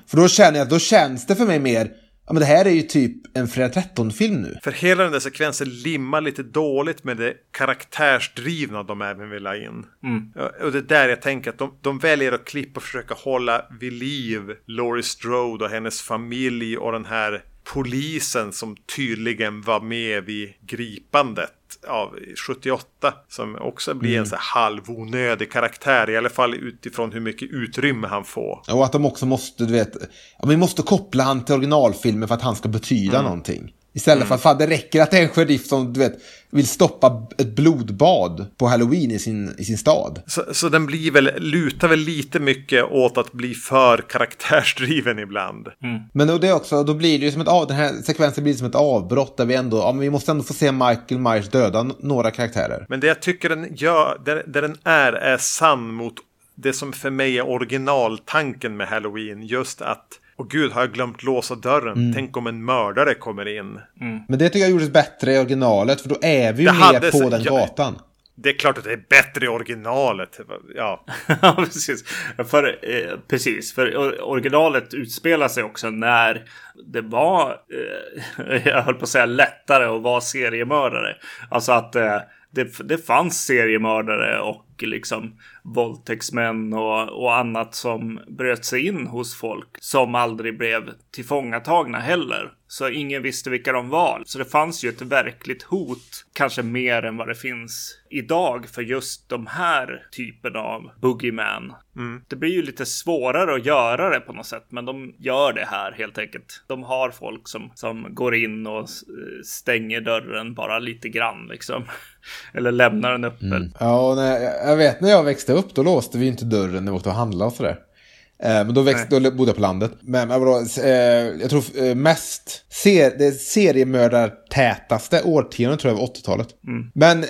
För då känner jag att då känns det för mig mer, ja men det här är ju typ en Fredag 13-film nu. För hela den där sekvensen limmar lite dåligt med det karaktärsdrivna de även vill ha in. Ja, Och det är där jag tänker att de, de väljer att klippa och försöka hålla vid liv Laurie Strode och hennes familj och den här polisen som tydligen var med vid gripandet av 78. Som också blir en så här halvonödig karaktär. I alla fall utifrån hur mycket utrymme han får. Och att de också måste, du vet, ja, vi måste koppla han till originalfilmen för att han ska betyda någonting. Istället för att fan, det räcker att det är en sheriff som, du vet, vill stoppa ett blodbad på halloween i sin, i sin stad. Så, så den blir väl, lutar väl lite mycket åt att bli för karaktärsdriven ibland. Men då, det är också, då blir det ju som ett av, den här sekvensen blir som ett avbrott där vi ändå, ja men vi måste ändå få se Michael Myers döda några karaktärer. Men det jag tycker den gör, där, där den är, är sann mot det som för mig är originaltanken med Halloween. Just att, åh gud, har jag glömt låsa dörren? Tänk om en mördare kommer in. Men det tycker jag gjordes bättre i originalet, för då är vi ju Det hade på den ja. gatan. Det är klart att det är bättre i originalet. Ja, Ja, precis. För, eh, precis, för or- originalet utspelar sig också när det var, eh, jag höll på att säga lättare att vara seriemördare. Alltså att eh, det, det fanns seriemördare och liksom våldtäktsmän och, och annat som bröt sig in hos folk som aldrig blev tillfångatagna heller. Så ingen visste vilka de var. Så det fanns ju ett verkligt hot, kanske mer än vad det finns idag för just de här typen av boogeyman. Det blir ju lite svårare att göra det på något sätt, men de gör det här helt enkelt. De har folk som, som går in och stänger dörren bara lite grann liksom. Eller lämnar den öppen. Ja, och när, jag vet när jag växte upp, då låste vi inte dörren när vi åkte och handlade och sådär. Eh, men då, växte, då bodde jag på landet. Men, men vadå, eh, jag tror eh, mest, ser, det seriemördartätaste årtiondet tror jag var 80-talet. Men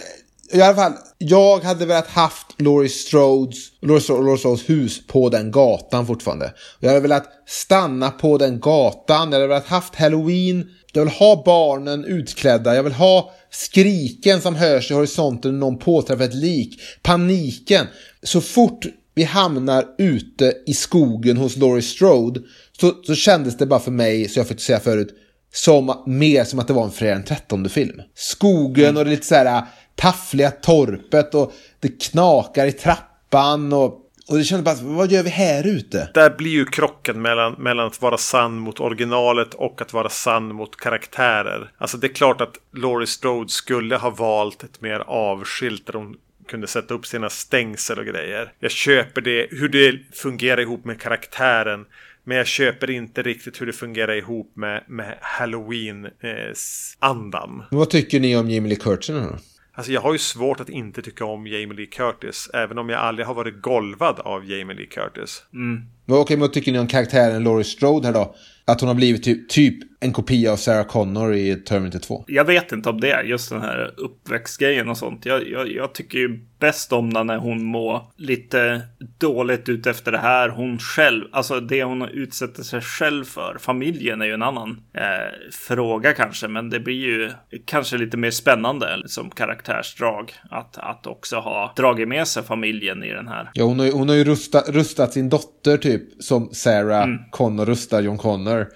i alla fall, jag hade velat haft Laurie Strodes, Laurie Strode, Laurie Strodes hus på den gatan fortfarande. Jag hade velat stanna på den gatan, jag hade velat haft Halloween, jag vill ha barnen utklädda, jag vill ha skriken som hörs i horisonten när någon påträffar ett lik, paniken. Så fort vi hamnar ute i skogen hos Laurie Strode så, så kändes det bara för mig, så jag fick säga förut, som, mer som att det var en fredag den 13 film. Skogen och det lite så här äh, taffliga torpet och det knakar i trappan och och det kändes bara, vad gör vi här ute? Där blir ju krocken mellan, mellan att vara sann mot originalet och att vara sann mot karaktärer. Alltså det är klart att Laurie Strode skulle ha valt ett mer avskilt där hon kunde sätta upp sina stängsel och grejer. Jag köper det, hur det fungerar ihop med karaktären. Men jag köper inte riktigt hur det fungerar ihop med, med Halloween-andan. Eh, vad tycker ni om Jamie Lee Curtis då? Alltså jag har ju svårt att inte tycka om Jamie Lee Curtis. Även om jag aldrig har varit golvad av Jamie Lee Curtis. Mm. Okej, men vad tycker ni om karaktären Laurie Strode här då? Att hon har blivit typ, typ en kopia av Sarah Connor i Terminator 2. Jag vet inte om det, just den här uppväxtgrejen och sånt. Jag, jag, jag tycker ju bäst om när hon mår lite dåligt ut efter det här. Hon själv, alltså det hon utsätter sig själv för. Familjen är ju en annan eh, fråga kanske, men det blir ju kanske lite mer spännande som karaktärsdrag. Att, att också ha dragit med sig familjen i den här. Ja, hon har, hon har ju rustat, rustat sin dotter typ som Sarah mm. Connor rustar John Connor.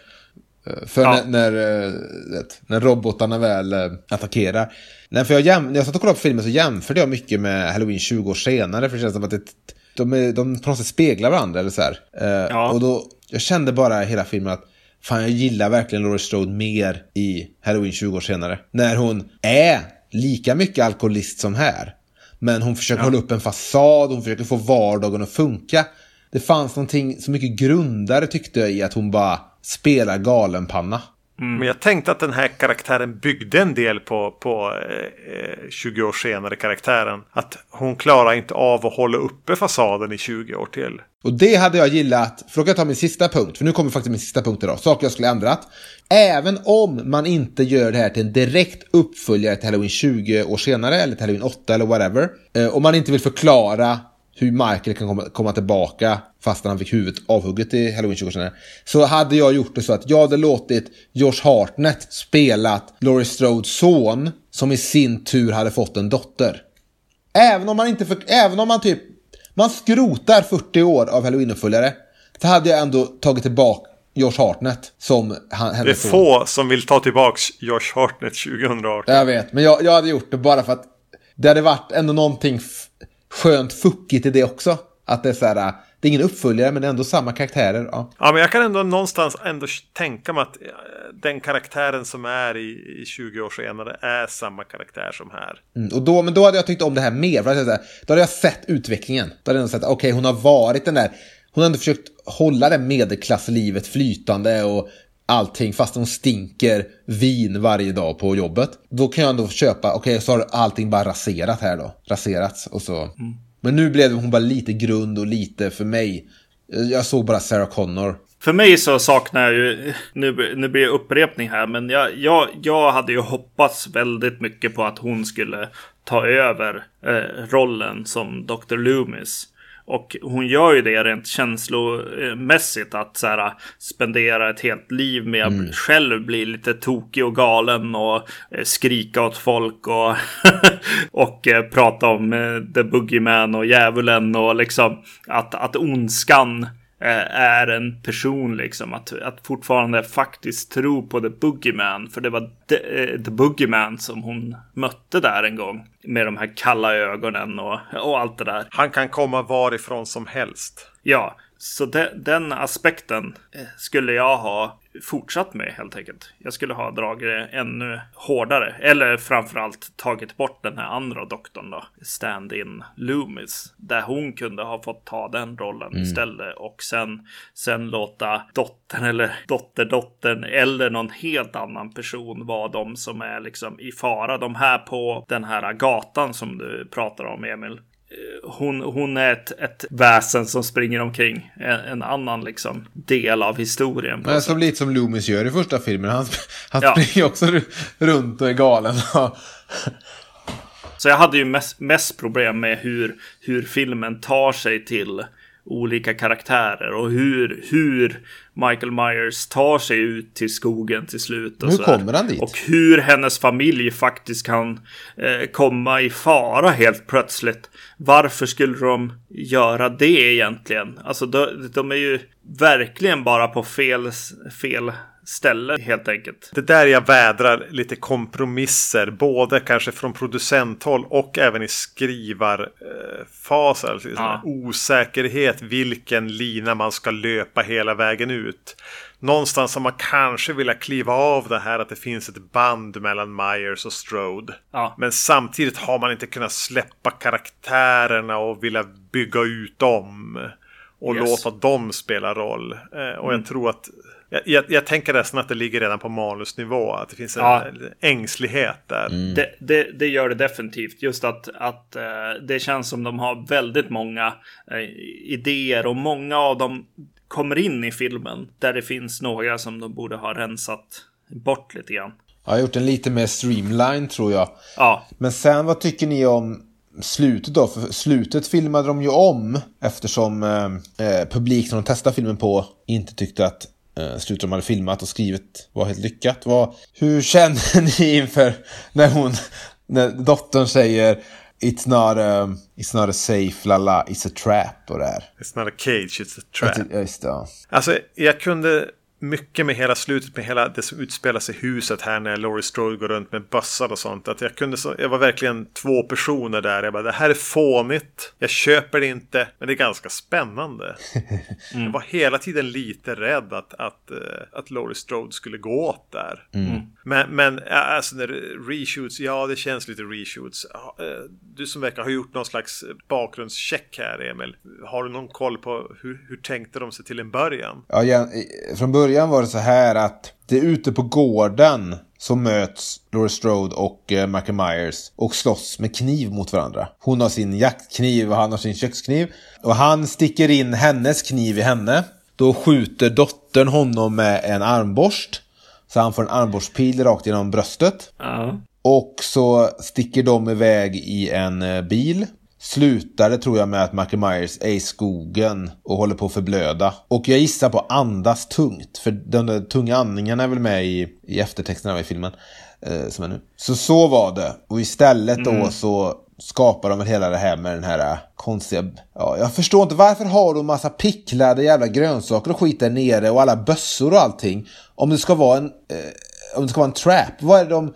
Eh, för ja. när, när, eh, när robotarna väl eh, attackerar. Nej, för jag jäm, när jag satt och kollade på filmen så jämförde jag mycket med Halloween 20 år senare. För det känns som att det, de, är, de på något sätt speglar varandra. Eller så här. Ja. Och då, jag kände bara hela filmen att fan, jag gillar verkligen Laurie Strode mer i Halloween 20 år senare. När hon är lika mycket alkoholist som här. Men hon försöker ja. hålla upp en fasad, hon försöker få vardagen att funka. Det fanns någonting så mycket grundare tyckte jag i att hon bara spelar galenpanna. Mm. Men jag tänkte att den här karaktären byggde en del på, på eh, 20 år senare karaktären. Att hon klarar inte av att hålla uppe fasaden i 20 år till. Och det hade jag gillat, för då kan jag ta min sista punkt, för nu kommer faktiskt min sista punkt idag, saker jag skulle ändrat. Även om man inte gör det här till en direkt uppföljare till Halloween 20 år senare, eller till Halloween 8 eller whatever. Eh, om man inte vill förklara hur Michael kan komma, komma tillbaka fast han fick huvudet avhugget i Halloween 20 år senare. Så hade jag gjort det så att jag hade låtit Josh Hartnett spelat Laurie Strodes son som i sin tur hade fått en dotter. Även om man inte, för, även om man typ, man skrotar 40 år av Halloween-uppföljare. Så hade jag ändå tagit tillbaka Josh Hartnett som han, Det är son. få som vill ta tillbaka Josh Hartnett 2018. Jag vet, men jag, jag hade gjort det bara för att det hade varit ändå någonting skönt fuckigt i det också. Att det är så här, det är ingen uppföljare men det är ändå samma karaktärer. Ja. ja, men jag kan ändå någonstans ändå tänka mig att eh, den karaktären som är i, i 20 år senare är samma karaktär som här. Mm, och då, men då hade jag tyckt om det här mer. För att säga, då hade jag sett utvecklingen. Då hade jag sett, okej okay, hon har varit den där, hon har ändå försökt hålla det medelklasslivet flytande och allting fast hon stinker vin varje dag på jobbet. Då kan jag ändå köpa, okej okay, så har allting bara raserat här då. Raserats och så. Mm. Men nu blev hon bara lite grund och lite för mig. Jag såg bara Sarah Connor. För mig så saknar jag ju, nu, nu blir det upprepning här, men jag, jag, jag hade ju hoppats väldigt mycket på att hon skulle ta över eh, rollen som Dr. Loomis. Och hon gör ju det rent känslomässigt att så här, spendera ett helt liv med att mm. själv bli lite tokig och galen och eh, skrika åt folk och, och eh, prata om eh, The Boogeyman och djävulen och liksom att, att ondskan är en person liksom. Att, att fortfarande faktiskt tro på The Boogeyman. För det var The, uh, the Boogeyman som hon mötte där en gång. Med de här kalla ögonen och, och allt det där. Han kan komma varifrån som helst. Ja, så de, den aspekten eh, skulle jag ha fortsatt med helt enkelt. Jag skulle ha dragit det ännu hårdare. Eller framförallt tagit bort den här andra doktorn då. Stand-in Loomis. Där hon kunde ha fått ta den rollen mm. istället. Och sen, sen låta dottern eller dotterdottern eller någon helt annan person vara de som är liksom i fara. De här på den här gatan som du pratar om Emil hon, hon är ett, ett väsen som springer omkring. En, en annan liksom del av historien. Men som lite som Loomis gör i första filmen. Han, han ja. springer också runt och är galen. Så jag hade ju mest, mest problem med hur, hur filmen tar sig till olika karaktärer och hur, hur Michael Myers tar sig ut till skogen till slut. Och hur kommer han dit? Och hur hennes familj faktiskt kan eh, komma i fara helt plötsligt. Varför skulle de göra det egentligen? Alltså de, de är ju verkligen bara på fel, fel ställe helt enkelt. Det där jag vädrar lite kompromisser, både kanske från producenthåll och även i skrivarfas. Alltså Ja. Osäkerhet vilken lina man ska löpa hela vägen ut. Någonstans har man kanske vilja kliva av det här att det finns ett band mellan Myers och Strode. Ja. Men samtidigt har man inte kunnat släppa karaktärerna och vilja bygga ut dem. Och Yes. låta dem spela roll. Eh, och jag tror att jag, jag, jag tänker nästan att det ligger redan på manusnivå. Att det finns en Ja. ängslighet där. Det, det, det gör det definitivt. Just att, att eh, det känns som de har väldigt många eh, idéer och många av dem kommer in i filmen där det finns några som de borde ha rensat bort lite grann. Jag har gjort en lite mer streamline tror jag. Ja, Men sen vad tycker ni om slutet då? För slutet filmade de ju om eftersom eh, eh, publiken de testade filmen på inte tyckte att slutet de hade filmat och skrivit var helt lyckat. Vad, hur känner ni inför när hon, när dottern säger It's not a, it's not a safe, lala, it's a trap och det här. It's not a cage, it's a trap. Ja, just det. Alltså, jag kunde mycket med hela slutet med hela det som utspelar sig i huset här när Laurie Strode går runt med bössar och sånt. Att jag kunde så, jag var verkligen två personer där. Jag bara, det här är fånigt. Jag köper det inte, men det är ganska spännande. Jag var hela tiden lite rädd att, att, eh, att Laurie Strode skulle gå åt där. Men, men ja, alltså när reshoots, ja det känns lite reshoots. Eh, Du som verkar ha gjort någon slags bakgrundscheck här Emil. Har du någon koll på hur, hur tänkte de sig till en början? Ja, från början var det så här att det är ute på gården som möts Laurie Strode och eh, Michael Myers och slåss med kniv mot varandra. Hon har sin jaktkniv och han har sin kökskniv. Och han sticker in hennes kniv i henne. Då skjuter dottern honom med en armborst. Så han får en armborstpil rakt genom bröstet. ja. Och så sticker de iväg i en eh, bil. Slutar det tror jag med att Michael Myers är i skogen och håller på att förblöda. Och jag gissar på andas tungt. För de där tunga andningarna är väl med i, i eftertexterna i filmen. Eh, som är nu. Så så var det. Och istället då så skapar de väl hela det här med den här eh, konstiga... Ja, jag förstår inte varför har de massa picklade jävla grönsaker och skit där nere och alla bössor och allting. Om det ska vara en... Eh, om det ska vara en trap. Vad är det de...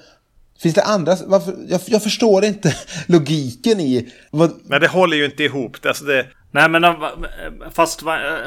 Finns det andra? Varför? Jag, jag förstår inte logiken i... Vad, Men det håller ju inte ihop. Alltså det, Nej men de- fast,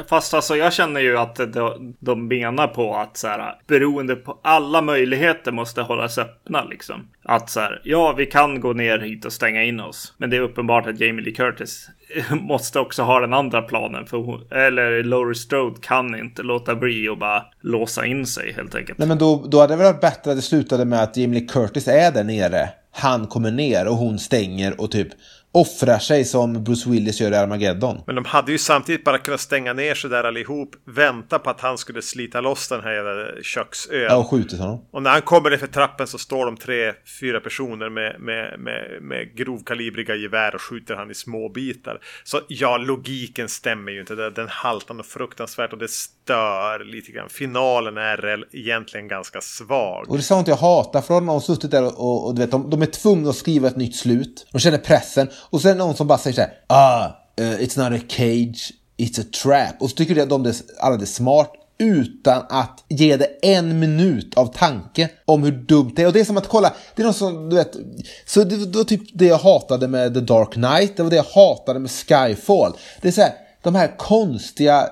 fast alltså jag känner ju att de, de menar på att så här beroende på alla möjligheter måste hållas öppna liksom. Att så här, ja vi kan gå ner hit och stänga in oss. Men det är uppenbart att Jamie Lee Curtis måste också ha den andra planen. För hon, eller Laurie Strode kan inte låta bli och bara låsa in sig helt enkelt. nej men då, då hade det varit bättre att det slutade med att Jamie Lee Curtis är där nere. Han kommer ner och hon stänger och typ offrar sig som Bruce Willis gör i Armageddon. men de hade ju samtidigt bara kunnat stänga ner sig där allihop. Vänta på att han skulle slita loss den här jävla köksön. Ja, och skjutit honom. Och när han kommer ner för trappen så står de tre, fyra personer med, med, med, med grovkalibriga gevär och skjuter han i små bitar. Så ja, logiken stämmer ju inte. Den haltar något fruktansvärt och det stör lite grann. Finalen är egentligen ganska svag. Och det är sånt jag hatar för de har suttit där och, och, och du vet, de, de är tvungna att skriva ett nytt slut. De känner pressen. Och sen är det någon som bara säger så här. Ah, uh, it's not a cage, it's a trap. Och så tycker de det, alla det är smart. Utan att ge det en minut av tanke om hur dumt det är. Och det är som att kolla, det är någon som, du vet. Så det, det var typ det jag hatade med The Dark Knight. Det var det jag hatade med Skyfall. Det är så här, de här konstiga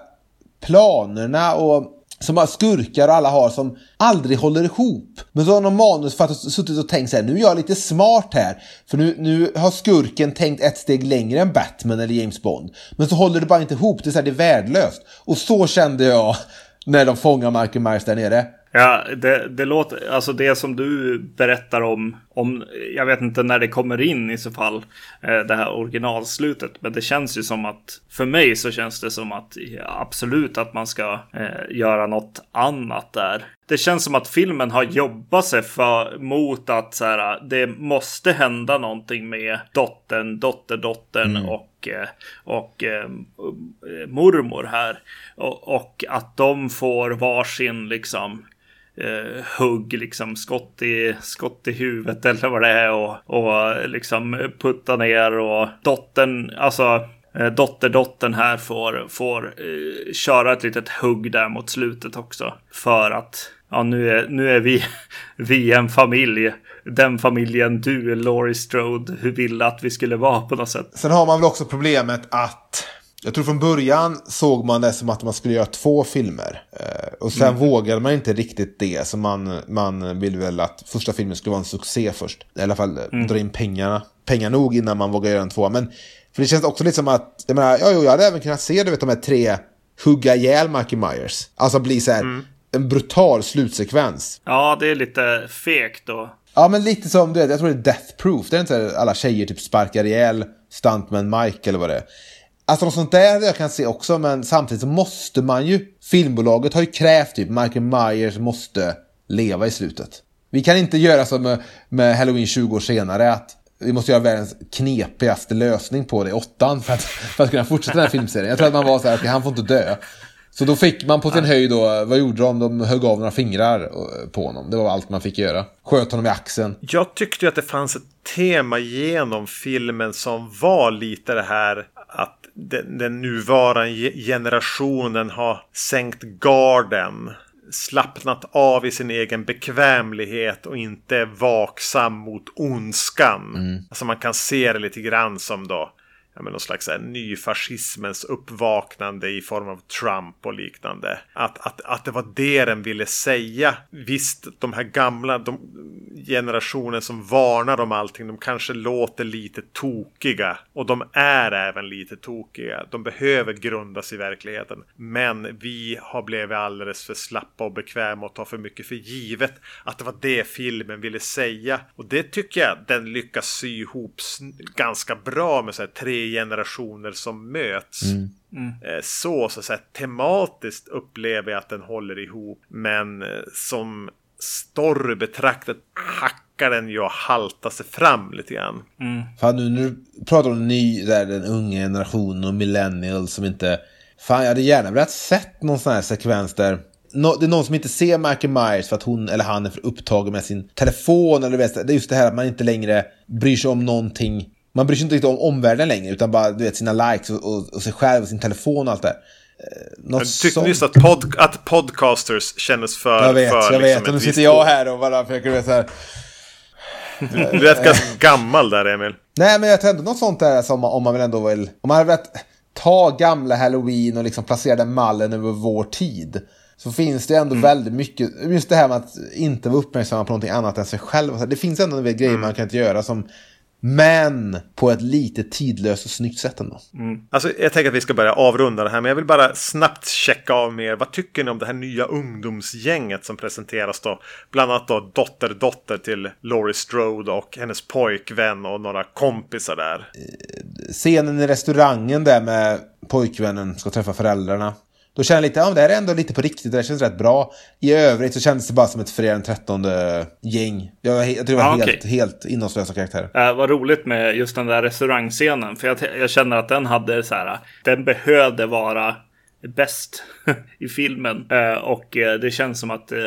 planerna och som bara skurkar och alla har som aldrig håller ihop. Men så har någon manusförfattare suttit och tänkt så här, nu är jag lite smart här. För nu, nu har skurken tänkt ett steg längre än Batman eller James Bond. Men så håller det bara inte ihop, det är, så här, det är värdelöst. Och så kände jag när de fångar Michael Myers där nere. Ja, det, det låter, alltså det som du berättar om, om, jag vet inte när det kommer in i så fall, eh, det här originalslutet. Men det känns ju som att, för mig så känns det som att absolut att man ska eh, göra något annat där. Det känns som att filmen har jobbat sig för, mot att så här, det måste hända någonting med dottern, dotterdottern och, eh, och eh, mormor här. Och, och att de får varsin liksom eh, hugg, liksom skott i, skott i huvudet eller vad det är och, och liksom putta ner och dottern, alltså eh, dotterdottern här får, får eh, köra ett litet hugg där mot slutet också. För att ja, nu är, nu är vi, vi en familj. Den familjen du, Laurie Strode, hur ville att vi skulle vara på något sätt. Sen har man väl också problemet att jag tror från början såg man det som att man skulle göra två filmer. Eh, och sen mm. vågade man inte riktigt det. Så man, man vill väl att första filmen skulle vara en succé först. I alla fall mm. dra in pengarna. Pengar nog innan man vågar göra en två. Men för det känns också lite som att, jag menar, ja, jo, jag hade även kunnat se du vet, de här tre hugga ihjäl Michael Myers. Alltså bli så här, mm. En brutal slutsekvens. Ja, det är lite fegt då. Ja, men lite som, du vet, jag tror det är Death Proof. Det är inte så alla tjejer typ sparkar ihjäl Stuntman Mike eller vad det är. Alltså något sånt där jag kan se också, men samtidigt så måste man ju. Filmbolaget har ju krävt typ Michael Myers måste leva i slutet. Vi kan inte göra som med, med Halloween 20 år senare, att vi måste göra världens knepigaste lösning på det, åttan, för att, för att kunna fortsätta den här filmserien. Jag tror att man var så här, okej, okay, han får inte dö. Så då fick man på sin höjd då, vad gjorde de? De högg av några fingrar på honom. Det var allt man fick göra. Sköt honom i axeln. Jag tyckte ju att det fanns ett tema genom filmen som var lite det här att den, den nuvarande generationen har sänkt garden slappnat av i sin egen bekvämlighet och inte vaksam mot ondskan. Mm. Alltså man kan se det lite grann som då ja, men någon slags här, nyfascismens uppvaknande i form av Trump och liknande. Att, att, att det var det den ville säga. Visst, de här gamla de, generationen som varnar om allting, de kanske låter lite tokiga. Och de är även lite tokiga. De behöver grundas i verkligheten. Men vi har blivit alldeles för slappa och bekväma och tar för mycket för givet att det var det filmen ville säga. Och det tycker jag den lyckas sy ihop ganska bra med så här tre generationer som möts. Mm. Mm. Eh, så, så att säga, tematiskt upplever jag att den håller ihop. Men eh, som story betraktat hackar den ju och haltar sig fram lite grann. Mm. Fan nu när du pratar om ny, där, den unga generationen och millennials som inte... Fan jag hade gärna velat sett någon sån här sekvens där det är någon som inte ser Michael Myers för att hon eller han är för upptagen med sin telefon. Eller vet, det är just det här att man inte längre bryr sig om någonting man bryr sig inte riktigt om omvärlden längre, utan bara du vet, sina likes och, och, och sig själv och sin telefon och allt det eh, något jag tyckte nyss att, pod, att podcasters kändes för... Jag vet, för, jag liksom vet. Och nu sitter jag här och bara försöker veta så här... Du är ganska gammal där, Emil. Nej, men jag tror ändå något sånt där som om man vill ändå vill... Om man hade velat ta gamla Halloween och liksom placera den mallen över vår tid. Så finns det ändå mm. väldigt mycket, just det här med att inte vara uppmärksam på någonting annat än sig själv. Det finns ändå en del grejer mm. man kan inte göra som men på ett lite tidlöst och snyggt sätt ändå. Mm. Alltså, jag tänker att vi ska börja avrunda det här, men jag vill bara snabbt checka av med er. Vad tycker ni om det här nya ungdomsgänget som presenteras då? Bland annat då dotter, dotter till Laurie Strode och hennes pojkvän och några kompisar där. Eh, scenen i restaurangen där med pojkvännen ska träffa föräldrarna. Då känner jag lite, ja det här är ändå lite på riktigt, det här känns rätt bra. I övrigt så kändes det bara som ett fredag den 13 gäng. Jag, jag tror det var ah, helt, okay. helt innehållslösa karaktärer. Äh, vad roligt med just den där restaurangscenen, för jag, jag känner att den hade så här, den behövde vara bäst i filmen. Uh, och uh, det känns som att uh,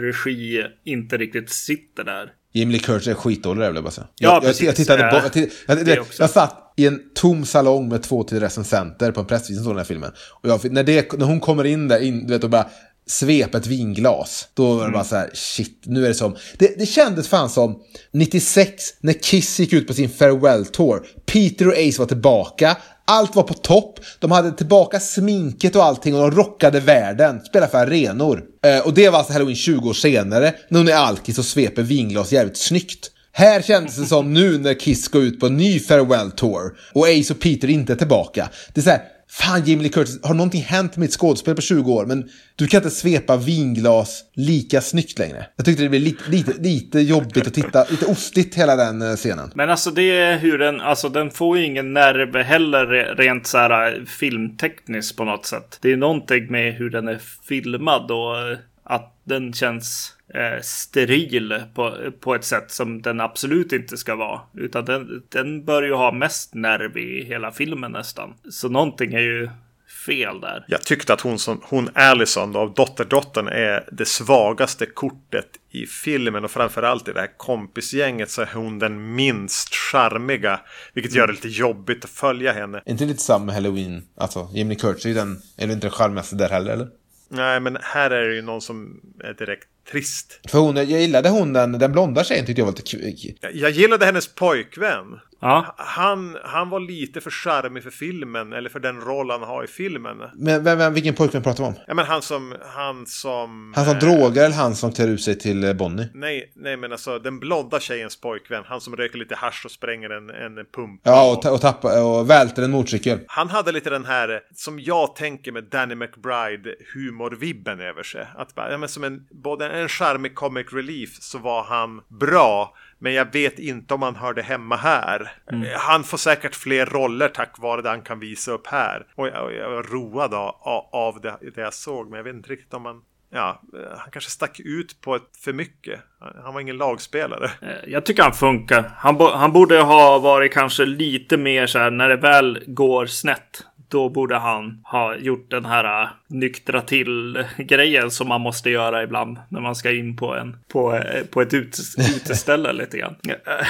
regi inte riktigt sitter där. Jimmy Lee Curtis är skitdålig där vill jag bara säga. Ja, jag, precis. Jag, jag tittade på, jag, tittade, jag, jag, jag satt i en tom salong med två till recensenter på en pressvisning såg den här filmen. Och jag, när, det, när hon kommer in där, in, du vet, och bara svepa ett vinglas. Då var det mm. bara så här, shit, nu är det som... Det, det kändes fan som 96 när Kiss gick ut på sin farewell tour. Peter och Ace var tillbaka. Allt var på topp. De hade tillbaka sminket och allting och de rockade världen. Spelade för arenor. Eh, och det var alltså Halloween 20 år senare. När hon är alkis och sveper vinglas jävligt snyggt. Här kändes det som nu när Kiss går ut på en ny farewell tour och Ace och Peter inte är tillbaka. Det är så här, fan Jimmy Lee Curtis, har någonting hänt med ett skådespel på 20 år? Men du kan inte svepa vinglas lika snyggt längre. Jag tyckte det blev lite, lite, lite jobbigt att titta, lite ostigt hela den eh, scenen. Men alltså det är hur den, alltså den får ju ingen nerv heller rent så här eh, filmtekniskt på något sätt. Det är någonting med hur den är filmad och eh, att den känns eh, steril på, på ett sätt som den absolut inte ska vara. Utan den, den bör ju ha mest nerv i hela filmen nästan. Så någonting är ju fel där. Jag tyckte att hon som hon Allison då, av Dotterdottern är det svagaste kortet i filmen och framförallt i det här kompisgänget så är hon den minst charmiga. Vilket gör det lite jobbigt att följa henne. Är inte lite samma Halloween? Alltså Jimmy Curtis är den, är inte den charmigaste där heller eller? Nej, men här är det ju någon som är direkt trist. För hon, jag gillade hon den, den blonda tjejen tyckte jag var lite kul. Jag- Jag gillade hennes pojkvän. Ja, Han, han var lite för charmig för filmen, eller för den roll han har i filmen. Men vem, vem, vilken pojkvän pratar vi om? Ja men han som, han som... Han som eh, drogar eller han som klär ut sig till eh, Bonnie? Nej, nej men alltså den blonda tjejens pojkvän. Han som röker lite hasch och spränger en, en pump. Ja, och, ta, och, tappa, och välter en motorcykel. Han hade lite den här, som jag tänker med Danny McBride, humorvibben över sig. Att ja, men som en, både en charmig comic relief så var han bra. Men jag vet inte om han hörde hemma här. Mm. Han får säkert fler roller tack vare det han kan visa upp här. Och jag, jag var road av, det, det jag såg. Men jag vet inte riktigt om han... Ja, han kanske stack ut på ett för mycket. Han var ingen lagspelare. eh, jag tycker han funkar. Han, bo- han borde ha varit kanske lite mer så här när det väl går snett. Då borde han ha gjort den här äh, nyktra till grejen som man måste göra ibland när man ska in på, en, på, eh, på ett ut, uteställe lite grann.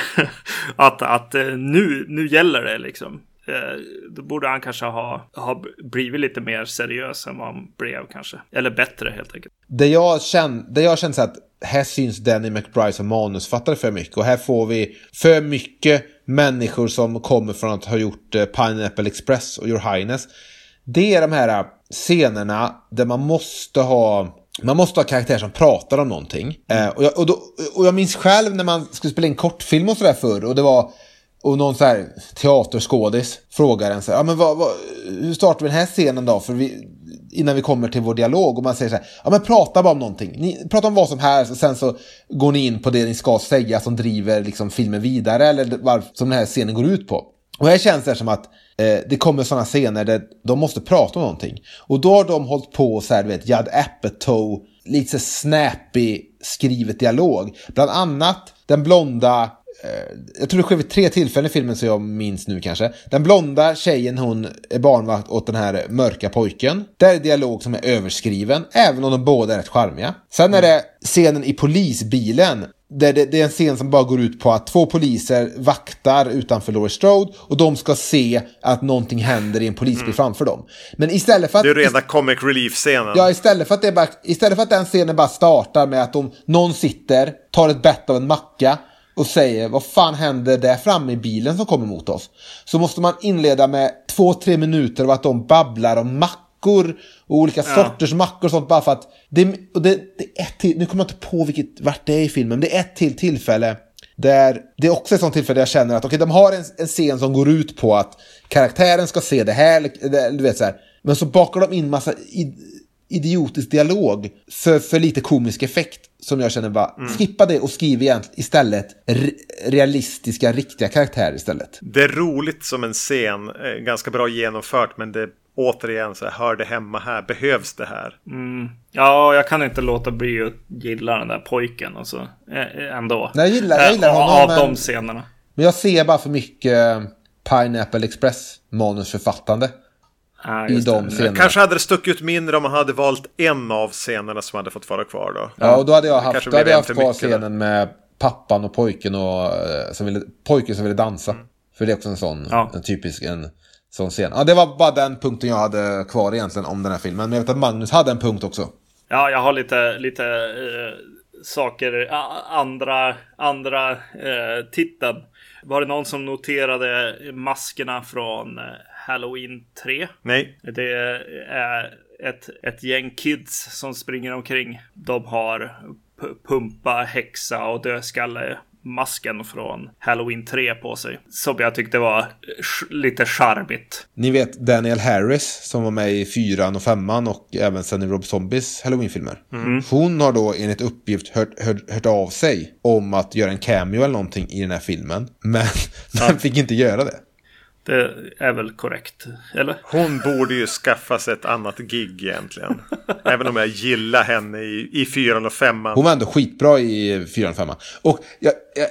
Att, att eh, nu, nu gäller det liksom. Eh, Då borde han kanske ha, ha blivit lite mer seriös än vad han blev kanske. Eller bättre helt enkelt. Det jag kände, det jag kände så att här syns Danny McBride som manusfattare för mycket. Och här får vi för mycket människor som kommer från att ha gjort eh, Pineapple Express och Your Highness. Det är de här eh, scenerna där man måste ha man måste ha karaktärer som pratar om någonting. Eh, och, jag, och, då, och jag minns själv när man skulle spela in kortfilm och sådär förr. Och det var och någon så här teaterskådis frågar en så här, ja men vad, vad, hur startar vi den här scenen då? För vi, innan vi kommer till vår dialog och man säger så här, ja men prata bara om någonting. Ni, prata om vad som helst och sen så går ni in på det ni ska säga som driver liksom filmen vidare eller vad som den här scenen går ut på. Och här känns det som att eh, det kommer sådana scener där de måste prata om någonting. Och då har de hållit på så här, du vet, Judd Apatow, lite så snappy skrivet dialog. Bland annat den blonda jag tror det sker vid tre tillfällen i filmen så jag minns nu kanske. Den blonda tjejen hon är barnvakt åt den här mörka pojken. Där är dialog som är överskriven, även om de båda är rätt charmiga. Sen är det scenen i polisbilen. Där det, det är en scen som bara går ut på att två poliser vaktar utanför Laurie Strode och de ska se att någonting händer i en polisbil framför dem. Men istället för att... Det är rena comic relief-scenen. Ja, istället för, att det bara, istället för att den scenen bara startar med att de, någon sitter, tar ett bett av en macka och säger vad fan händer där framme i bilen som kommer mot oss? Så måste man inleda med två, tre minuter av att de babblar om mackor och olika sorters mackor och sånt bara för att det, och det, det är ett till, nu kommer jag inte på vilket, vart det är i filmen, men det är ett till tillfälle där det är också ett sånt tillfälle där jag känner att okej, de har en, en scen som går ut på att karaktären ska se det här, du vet så här. Men så bakar de in massa i, idiotisk dialog för, för lite komisk effekt. Som jag känner bara, skippa det och skriv istället re, realistiska, riktiga karaktärer istället. Det är roligt som en scen, eh, ganska bra genomfört, men det återigen så här, hör det hemma här, behövs det här? Ja, jag kan inte låta bli att gilla den där pojken alltså. eh, Ändå. Nej, jag gillar- jag gillar Eh, honom, Av men- de scenerna. Men jag ser bara för mycket eh, Pineapple Express manusförfattande Ja, i de scenerna. Kanske hade det stuckit ut mindre om man hade valt en av scenerna som hade fått vara kvar då. Ja, och då hade jag haft, då hade jag haft kvar scenen med pappan och pojken och eh, som ville, pojken som ville dansa. För det är också en sån, Ja. en typisk en sån scen. Ja, det var bara den punkten jag hade kvar egentligen om den här filmen. Men jag vet att Magnus hade en punkt också. Ja, jag har lite, lite eh, saker, andra, andra eh, titeln. Var det någon som noterade maskerna från eh, Halloween 3? Nej, Det är ett, ett gäng kids som springer omkring. De har pumpa, häxa och dödskalle masken från Halloween 3 på sig. Som jag tyckte var lite charmigt. Ni vet Daniel Harris som var med i fyran och femman och även sen i Rob Zombies Halloween-filmer. Hon har då enligt uppgift hört, hört, hört av sig om att göra en cameo eller någonting i den här filmen. Men den fick inte göra det. Det är väl korrekt, eller? hon borde ju skaffa sig ett annat gig egentligen. Även om jag gillar henne i, i fyran och femman. Hon var ändå skitbra i fyran och femman. Och jag, jag,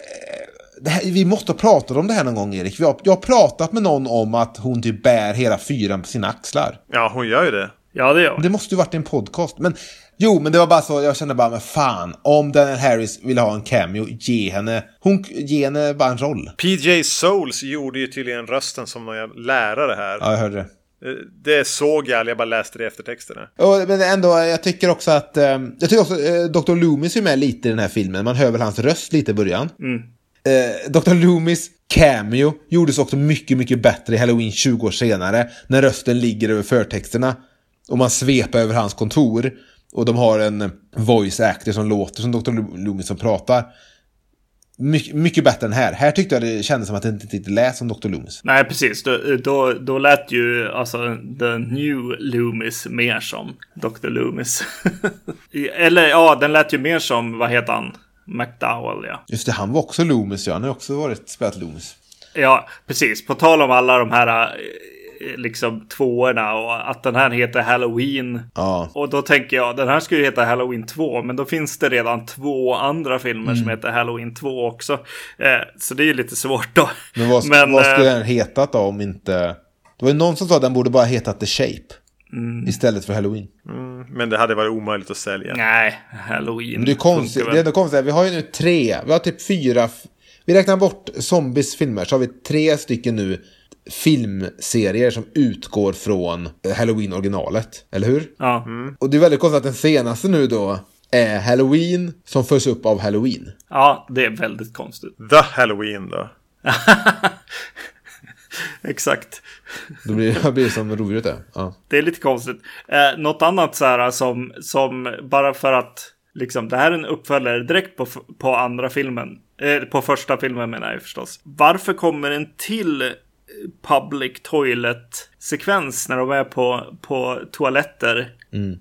det här, vi måste ha pratat om det här någon gång Erik. Har, jag har pratat med någon om att hon typ bär hela fyran på sina axlar. Ja, hon gör ju det. Ja, det gör hon. Det måste ju varit i en podcast. Men jo, men det var bara så, jag kände bara, men fan, om Daniel Harris vill ha en cameo, ge henne, hon, ge henne bara en roll. PJ Souls gjorde ju tydligen rösten som någon lärare här. Ja, jag hörde det. Eh, Det såg jag, jag bara läste det i eftertexterna. Och, men ändå, jag tycker också att... Eh, jag tycker också eh, Dr. Loomis är med lite i den här filmen. Man hör väl hans röst lite i början. Eh, Dr. Loomis cameo gjordes också mycket, mycket bättre i Halloween 20 år senare. När rösten ligger över förtexterna. Och man svepar över hans kontor. Och de har en voice actor som låter som Dr. Lo- Loomis som pratar. My, mycket bättre än här. Här tyckte jag det kändes som att det inte riktigt lät som Dr. Loomis. Nej, precis. Då, då, då lät ju alltså the new Loomis mer som Dr. Loomis. Eller ja, den lät ju mer som, vad heter han? McDowell, ja. Just det, han var också Loomis ja. Han har också varit spelat Loomis. Ja, precis. På tal om alla de här eh, liksom tvåorna och att den här heter Halloween. Ja. Och då tänker jag, den här skulle ju heta Halloween 2, men då finns det redan två andra filmer som heter Halloween 2 också. Eh, så det är ju lite svårt då. Men vad, Men, vad skulle eh, den hetat då om inte... Det var ju någon som sa att den borde bara hetat The Shape. Istället för Halloween. Men det hade varit omöjligt att sälja. Nej, Halloween. Men det är konstigt. Det är ändå konstigt. Vi har ju nu tre. Vi har typ fyra. Vi räknar bort zombies filmer. Så har vi tre stycken nu filmserier som utgår från eh, Halloween-originalet. Eller hur? Ja. Och det är väldigt konstigt att den senaste nu då är Halloween som följs upp av Halloween. ja, det är väldigt konstigt. The Halloween då. Exakt. Då blir det, blir det som rovdjuret är. Ja. Det är lite konstigt. Eh, något annat så här som, som bara för att liksom, det här är en uppföljare direkt på, på andra filmen. Eh, på första filmen menar jag förstås. Varför kommer en till public toilet sekvens när de är på, på toaletter? Mm.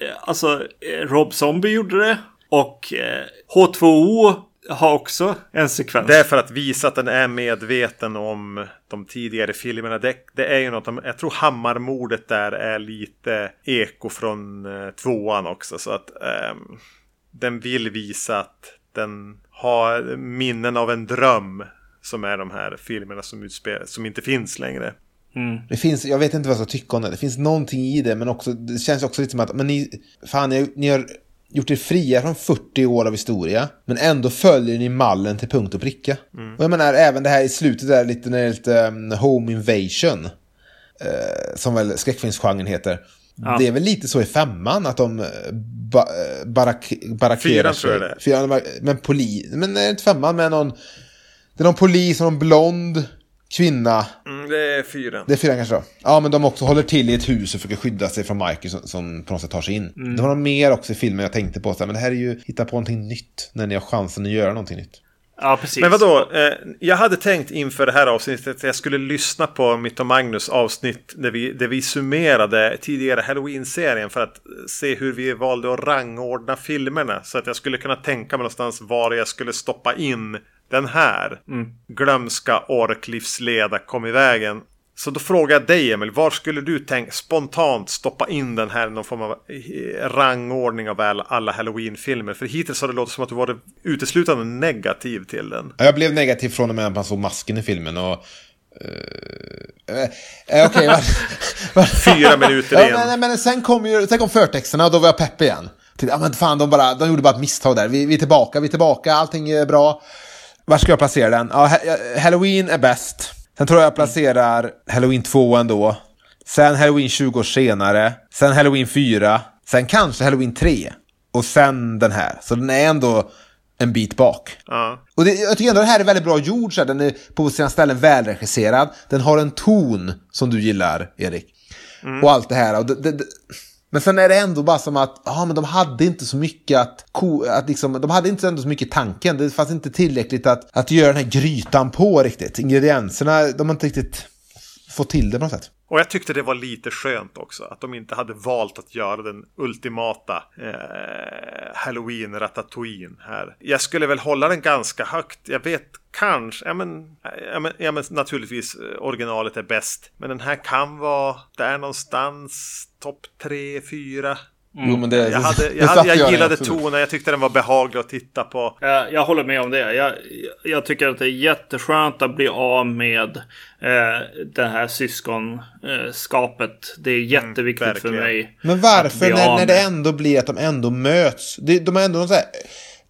Eh, Alltså, eh, Rob Zombie gjorde det. Och eh, H2O har också en sekvens. Det är för att visa att den är medveten om de tidigare filmerna. Det, det är ju något, jag tror Hammarmordet där är lite eko från tvåan också. Så att ehm, den vill visa att den har minnen av en dröm. Som är de här filmerna som utspelar, som inte finns längre. Det finns, jag vet inte vad jag ska tycka om det. Det finns någonting i det, men också, det känns också lite som att, men ni, fan, ni, ni har gjort er fria från 40 år av historia, men ändå följer ni mallen till punkt och pricka. Och jag menar, även det här i slutet där, lite när det är lite um, Home Invasion, eh, som väl skräckfilmsgenren heter. Det är väl lite så i femman, att de eh, ba, eh, barak, barrakerar Fyran sig. tror jag det är. Fyran, men poli, men är det inte femman med någon, det är någon polis och någon blond kvinna. Mm, det är fyran. Det är fyran kanske då? Ja, men de också håller till i ett hus och försöker skydda sig från Michael som, som på något sätt tar sig in. Det var något mer också i filmen jag tänkte på. Så här, men det här är ju hitta på någonting nytt när ni har chansen att göra någonting nytt. Ja, precis. Men vadå? Eh, jag hade tänkt inför det här avsnittet att jag skulle lyssna på mitt och Magnus avsnitt där vi, där vi summerade tidigare Halloween-serien för att se hur vi valde att rangordna filmerna. Så att jag skulle kunna tänka mig någonstans var jag skulle stoppa in den här. Glömska orklivsleda kom i vägen. Så då frågar jag dig Emil, var skulle du tänka spontant stoppa in den här i någon form av eh, rangordning av alla, Halloween-filmer? För hittills har det låtit som att du varit uteslutande negativ till den. Ja, Jag blev negativ från och med att man såg masken i filmen och... Okej, var, var, Fyra minuter ja, in. men, men sen kom ju sen kom förtexterna och då var jag pepp igen. Till, ja, men fan, de, bara, de gjorde bara ett misstag där. Vi, vi är tillbaka, vi är tillbaka, allting är bra. Var ska jag placera den? Ja, ja, Halloween är bäst. Sen tror jag jag placerar Halloween 2 ändå. Sen Halloween 20 år senare. Sen Halloween 4. Sen kanske Halloween 3. Och sen den här. Så den är ändå en bit bak. Ja. Och det, jag tycker ändå det här är väldigt bra gjord. Så här. Den är på sina ställen välregisserad. Den har en ton som du gillar, Erik. Och allt det här. Och det, det, men sen är det ändå bara som att ja, men de hade inte så mycket att, att liksom, de hade inte ändå så mycket i tanken. Det fanns inte tillräckligt att, att göra den här grytan på riktigt. Ingredienserna, de har inte riktigt fått till det på något sätt. Och jag tyckte det var lite skönt också. Att de inte hade valt att göra den ultimata eh, Halloween Ratatouille här. Jag skulle väl hålla den ganska högt. Jag vet kanske, ja men, ja men, ja men naturligtvis eh, originalet är bäst. Men den här kan vara där någonstans topp tre, fyra. Jo, men det, Jag, hade, det jag, hade, jag gillade tonen, jag tyckte den var behaglig att titta på. Jag, jag håller med om det. Jag, jag tycker att det är jätteskönt att bli av med eh, det här syskonskapet. Det är jätteviktigt för verkligen. mig. Men varför när, när det ändå blir att de ändå möts? Det, de har ändå någon så här,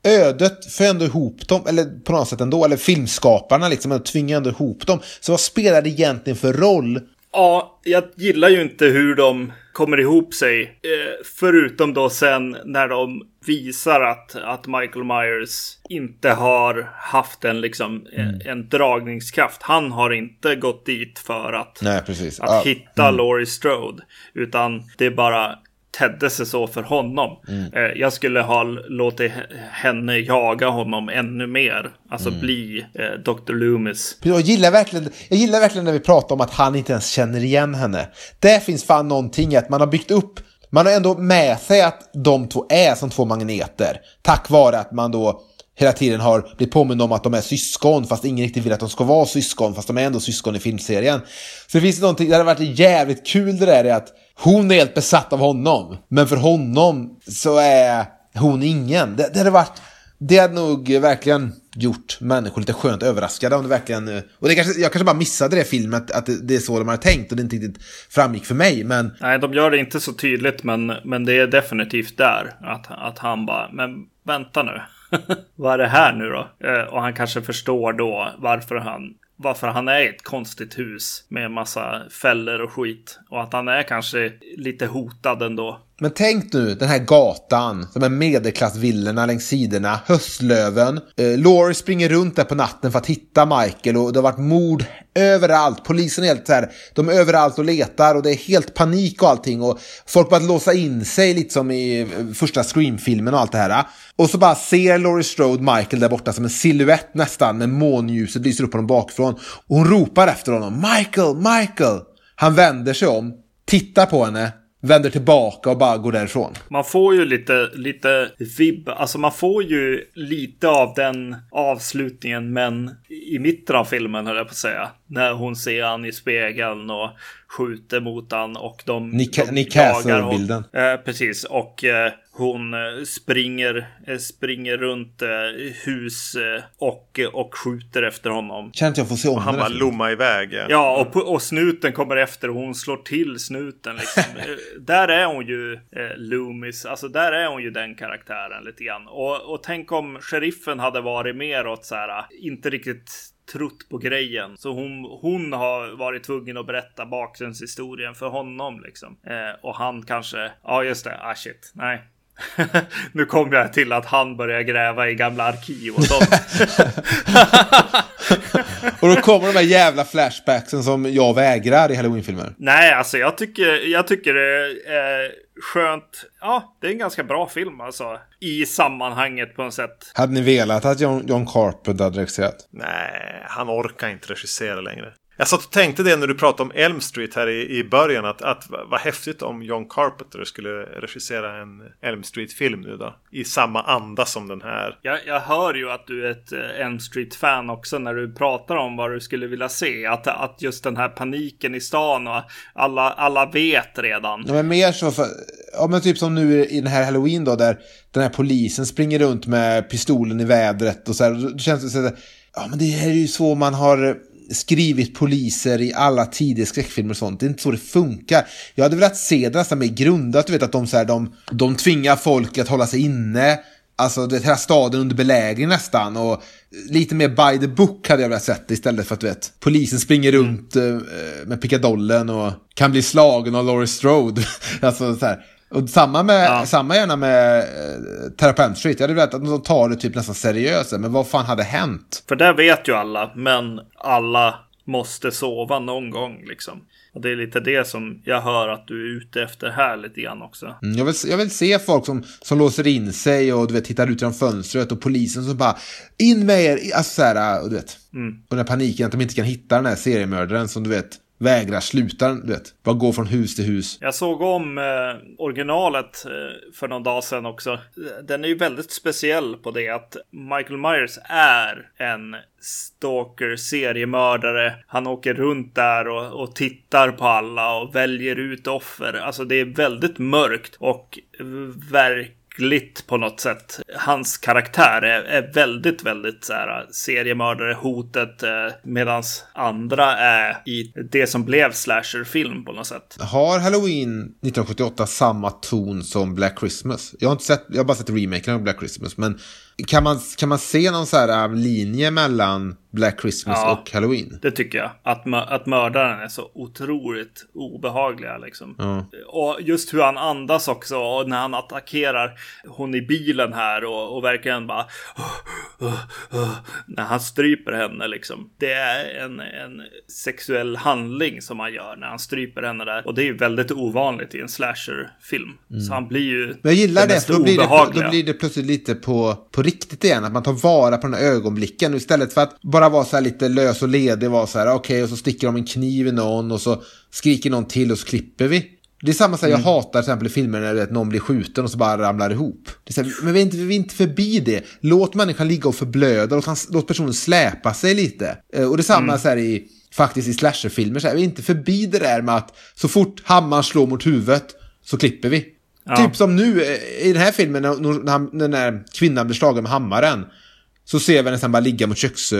ödet för ändå ihop dem, eller på något sätt ändå, eller filmskaparna liksom, ändå tvingar ändå ihop dem. Så vad spelar det egentligen för roll Ja, jag gillar ju inte hur de kommer ihop sig. Eh, förutom då sen när de visar att, att Michael Myers inte har haft en, liksom, en, en dragningskraft. Han har inte gått dit för att, Nej, att Ja. hitta Laurie Strode. Utan det bara tedde sig så för honom. Eh, jag skulle ha låtit henne jaga honom ännu mer. Alltså bli eh, Dr. Loomis. Jag gillar, verkligen, jag gillar verkligen när vi pratar om att han inte ens känner igen henne. Det finns fan någonting att man har byggt upp, man har ändå med sig att de två är som två magneter. Tack vare att man då hela tiden har blivit påmind om att de är syskon fast ingen riktigt vill att de ska vara syskon fast de är ändå syskon i filmserien. Så det finns någonting, det hade varit jävligt kul det där är att hon är helt besatt av honom. Men för honom så är hon ingen. Det, det hade varit det hade nog verkligen gjort människor lite skönt överraskade om det verkligen... Och det kanske, jag kanske bara missade det filmen, att, att det, är så de hade tänkt och det inte riktigt framgick för mig. Men Nej, de gör det inte så tydligt, men, men det är definitivt där. Att, att han bara, men vänta nu. Vad är det här nu då? Eh, och han kanske förstår då varför han, varför han är i ett konstigt hus med massa fällor och skit. Och att han är kanske lite hotad ändå. Men tänk nu den här gatan, de här medelklassvillorna längs sidorna, höstlöven. Eh, Laurie springer runt där på natten för att hitta Michael och det har varit mord överallt. Polisen är helt så här, de är överallt och letar och det är helt panik och allting och folk börjar låsa in sig lite som i eh, första Scream-filmen och allt det här. Och så bara ser Laurie Strode Michael där borta som en silhuett nästan när månljuset lyser upp honom bakifrån. Och hon ropar efter honom, Michael, Michael! Han vänder sig om, tittar på henne, vänder tillbaka och bara går därifrån. Man får ju lite, lite vibb, alltså man får ju lite av den avslutningen, men i mitten av filmen höll jag på att säga. När hon ser han i spegeln och skjuter mot han och de, Nick- de Nick Castle-bilden. hon- Eh, precis, och eh, hon eh, springer, eh, springer runt eh, hus och, och skjuter efter honom. Känner inte jag får se om Han bara lommar iväg. Ja. Ja, och, och snuten kommer efter och hon slår till snuten. Liksom. Där är hon ju eh, Loomis, alltså där är hon ju den karaktären lite grann. Och, och tänk om sheriffen hade varit mer åt så här, inte riktigt trott på grejen. Så hon, hon har varit tvungen att berätta bakgrundshistorien för honom liksom. Eh, och han kanske, ja just det, ah shit, nej. nu kom jag till att han börjar gräva i gamla arkiv och sånt. Och då kommer de här jävla flashbacksen som jag vägrar i halloweenfilmer. Nej, alltså jag tycker, jag tycker det är skönt. Ja, det är en ganska bra film alltså. I sammanhanget på något sätt. Hade ni velat att John, John Carpenter hade regisserat? Nej, han orkar inte regissera längre. Jag satt och tänkte det när du pratade om Elm Street här i, i början. Att, att vad häftigt om John Carpenter skulle regissera en Elm Street-film nu då. I samma anda som den här. Jag, jag hör ju att du är ett eh, Elm Street-fan också när du pratar om vad du skulle vilja se. Att, att just den här paniken i stan och alla, alla vet redan. Ja, men mer så för, ja men typ som nu i den här halloween då, där den här polisen springer runt med pistolen i vädret och så här, då känns det så här, ja men det här är ju så man har skrivit poliser i alla tider skräckfilmer och sånt. Det är inte så det funkar. Jag hade velat se det nästan mer grundat, du vet att de så här, de, de tvingar folk att hålla sig inne. Alltså det hela staden under belägring nästan och lite mer by the book hade jag velat sett istället för att du vet polisen springer runt eh, med pickadollen och kan bli slagen av Laurie Strode. alltså så här. Och samma, med, Ja. samma gärna med eh, Terra på Elm Street. Jag hade velat att de tar det typ nästan seriöst. Men vad fan hade hänt? För det vet ju alla, men alla måste sova någon gång liksom. Och det är lite det som jag hör att du är ute efter här lite grann också. Mm, Jag vill, jag vill se folk som, som låser in sig och du vet, tittar ut genom fönstret och polisen som bara in med er, alltså så här, och du vet. Och den här paniken att de inte kan hitta den här seriemördaren som du vet vägrar sluta, du vet. Bara gå från hus till hus. Jag såg om eh, originalet eh, för någon dag sedan också. Den är ju väldigt speciell på det att Michael Myers är en stalker, seriemördare. Han åker runt där och, och tittar på alla och väljer ut offer. Alltså det är väldigt mörkt och märkligt på något sätt. Hans karaktär är, är väldigt, väldigt så här äh, seriemördare, hotet, eh, medans andra är i det som blev slasherfilm på något sätt. Har Halloween 1978 samma ton som Black Christmas? Jag har, inte sett, jag har bara sett remaken av Black Christmas, men kan man, kan man se någon så här äh, linje mellan Black Christmas Ja. och Halloween? Det tycker jag. Att, att mördaren är så otroligt obehagliga liksom. Ja. Och just hur han andas också. Och när han attackerar hon i bilen här och, och verkligen bara... När han stryper henne liksom. Det är en, en sexuell handling som han gör när han stryper henne där. Och det är väldigt ovanligt i en slasherfilm. Så han blir ju Men jag gillar det, för då blir det, då blir det plötsligt lite på, på riktigt igen. Att man tar vara på den här ögonblicken. Istället för att bara vara så här lite lös och ledig, vara så här, okej, och så sticker de en kniv i någon och så skriker någon till och så klipper vi. Det är samma sak, jag hatar till exempel i filmer när vet, någon blir skjuten och så bara ramlar ihop. Det är här, men vi är, inte, vi är inte förbi det. Låt människan ligga och förblöda, låt, han, låt personen släpa sig lite. Eh, Och det är samma så här i, faktiskt i slasherfilmer, så här, vi är inte förbi det där med att så fort hammaren slår mot huvudet så klipper vi. Ja. Typ som nu eh, i den här filmen när, när, när den här kvinnan blir slagen med hammaren. Så ser vi henne sen bara ligga mot köks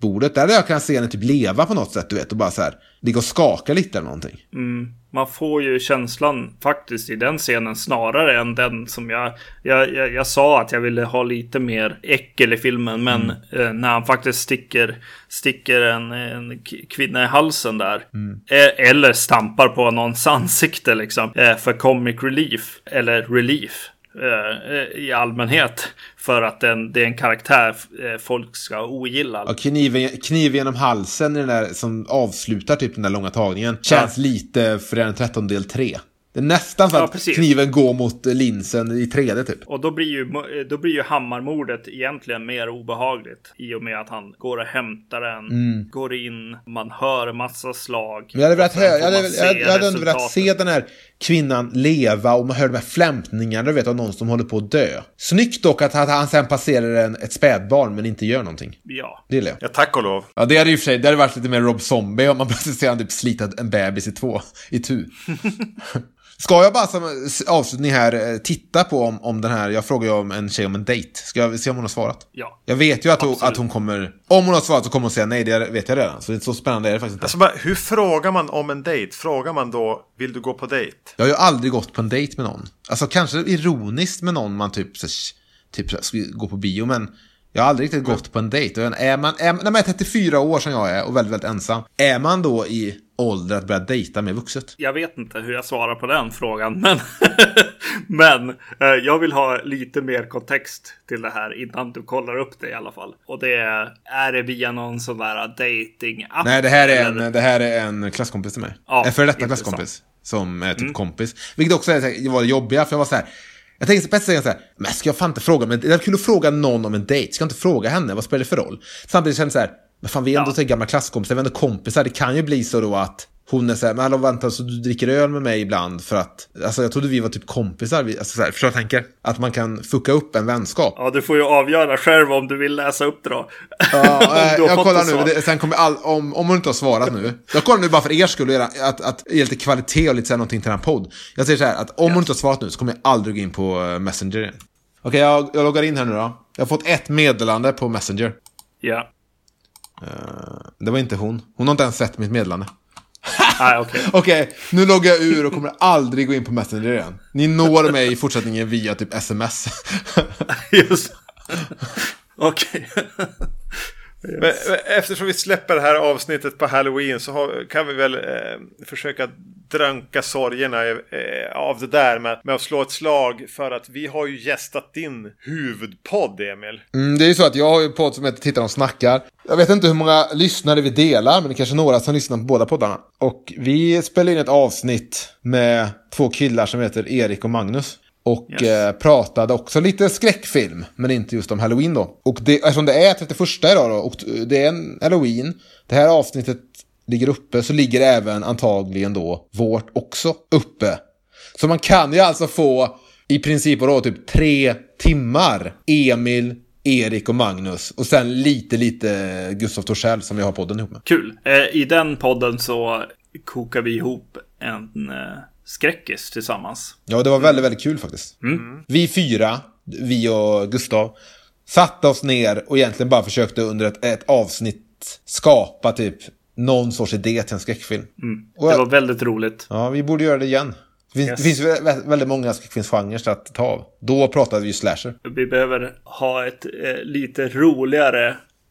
köksbordet. Där hade jag kunnat se henne typ leva på något sätt, du vet. Och bara så här, ligga och skaka lite eller någonting. Man får ju känslan faktiskt i den scenen snarare än den som jag... Jag, jag, jag sa att jag ville ha lite mer äckel i filmen, men eh, när han faktiskt sticker, sticker en, en kvinna i halsen där. Eh, eller stampar på någons ansikte liksom. Eh, för comic relief, eller relief. Eh, eh, I allmänhet. För att den, det är en karaktär eh, folk ska ogilla. Ja, kniven, kniv genom halsen i den där som avslutar typ den där långa tagningen. Känns lite Fredag 13 del 3. Det är nästan för Ja, att precis. kniven går mot linsen i 3D typ. Och då blir, ju, då blir ju Hammarmordet egentligen mer obehagligt. I och med att han går och hämtar en, går in, man hör massa slag. Men jag hade, velat, hö- jag hade, jag, jag hade ändå velat se den här kvinnan leva och man hör de här flämtningarna du vet, av någon som håller på att dö. Snyggt dock att han sen passerar en, ett spädbarn men inte gör någonting. Ja. Det gillar jag. Ja, tack och lov. Ja, det hade ju för sig, det hade varit lite mer Rob Zombie om man plötsligt ser han typ slita en bebis i två, i tu. Ska jag bara som avslutning här eh, titta på om, om den här, jag frågar ju om en tjej om en dejt. Ska jag se om hon har svarat? Ja. Jag vet ju att hon, att hon kommer, om hon har svarat så kommer hon säga nej, det vet jag redan. Så det är så spännande är det faktiskt inte. Alltså, bara, hur frågar man om en dejt? Frågar man då, vill du gå på dejt? Jag har ju aldrig gått på en dejt med någon. Alltså kanske ironiskt med någon man typ, så, typ så, gå på bio, men jag har aldrig riktigt gått på en dejt. Är man, är, när man är 34 år som jag är och väldigt, väldigt ensam, är man då i ålder att börja dejta med vuxet? Jag vet inte hur jag svarar på den frågan, men, men eh, jag vill ha lite mer kontext till det här innan du kollar upp det i alla fall. Och det är, är det via någon sån där dating-app? Nej, det här är eller? en, det här är en klasskompis till mig. Ja, en före detta klasskompis. Som är typ kompis. Vilket också är, var det jobbiga, för jag var så här. Jag tänkte på ett sätt så här, men ska jag fan inte fråga, men det är kul att fråga någon om en dejt. Ska jag inte fråga henne, vad spelar det för roll? Samtidigt kände jag så här, men fan vi är ändå Ja. gamla klasskompisar, vi är ändå kompisar. Det kan ju bli så då att hon är så här, men hallå vänta, så du dricker öl med mig ibland för att, alltså jag trodde vi var typ kompisar. Vi, alltså så här, förstår jag tänker? Att man kan fucka upp en vänskap. Ja, du får ju avgöra själv om du vill läsa upp det då. Ja, eh, jag kollar nu, det, sen kommer all, om, om hon inte har svarat nu. Jag kollar nu bara för er skull, era- att, att ge lite kvalitet och lite så här någonting till den här podd. Jag säger så här, att om hon inte har svarat nu så kommer jag aldrig gå in på eh, Messenger igen. Okej, jag, jag loggar in här nu då. Jag har fått ett meddelande på Messenger. Ja. Det var inte hon. Hon har inte ens sett mitt meddelande. Nej, okej. Okej, nu loggar jag ur och kommer aldrig gå in på Messenger igen. Ni når mig i fortsättningen via typ sms. Just Okej. Men, men eftersom vi släpper det här avsnittet på Halloween så har, kan vi väl eh, försöka dränka sorgerna eh, av det där med, med att slå ett slag för att vi har ju gästat din huvudpodd, Emil. Mm, det är ju så att jag har ju en podd som heter Tittar och snackar. Jag vet inte hur många lyssnare vi delar, men det är kanske några som lyssnar på båda poddarna. Och vi spelar in ett avsnitt med två killar som heter Erik och Magnus. Och Yes. eh, pratade också lite skräckfilm, men inte just om Halloween då. Och det, eftersom det är 31 idag då, och det är en Halloween, det här avsnittet ligger uppe, så ligger även antagligen då vårt också uppe. Så man kan ju alltså få i princip då typ tre timmar Emil, Erik och Magnus. Och sen lite, lite Gustav Torssell som jag har podden ihop med. Kul. Eh, I den podden så kokar vi ihop en eh, skräckis tillsammans. Ja, det var väldigt, väldigt kul faktiskt. Vi fyra, vi och Gustav, satte oss ner och egentligen bara försökte under ett, ett avsnitt skapa typ någon sorts idé till en skräckfilm. Och, Det var väldigt roligt. Ja, vi borde göra det igen. Det finns, Yes. det finns vä- väldigt många skräckfilmsgenrer att ta av. Då pratade vi ju slasher. Vi behöver ha ett eh, lite roligare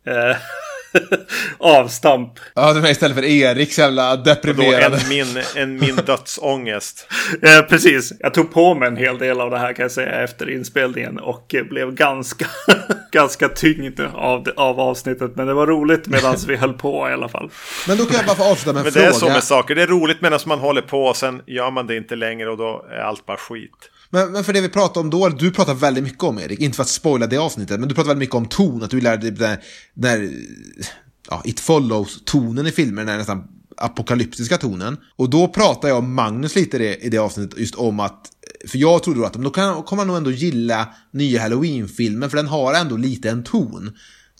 eh, avstamp. Ja, det var istället för Eriks jävla deprimerade. en min, en min dödsångest. Eh, precis, jag tog på mig en hel del av det här kan jag säga efter inspelningen och eh, blev ganska, ganska tyngd av, av avsnittet. Men det var roligt medan vi höll på i alla fall. Men då kan jag bara få avsluta med en Men det fråga. är så med saker. Det är roligt medan man håller på och sen gör man det inte längre och då är allt bara skit. Men, men för det vi pratade om då, du pratar väldigt mycket om Erik, inte för att spoila det avsnittet, men du pratar väldigt mycket om ton, att du lärde dig den där, ja, It Follows-tonen i filmer, den där nästan apokalyptiska tonen. Och då pratade jag om Magnus lite i det, i det avsnittet, just om att, för jag trodde då att då kan, kommer han nog ändå gilla nya Halloween-filmen, för den har ändå lite en ton.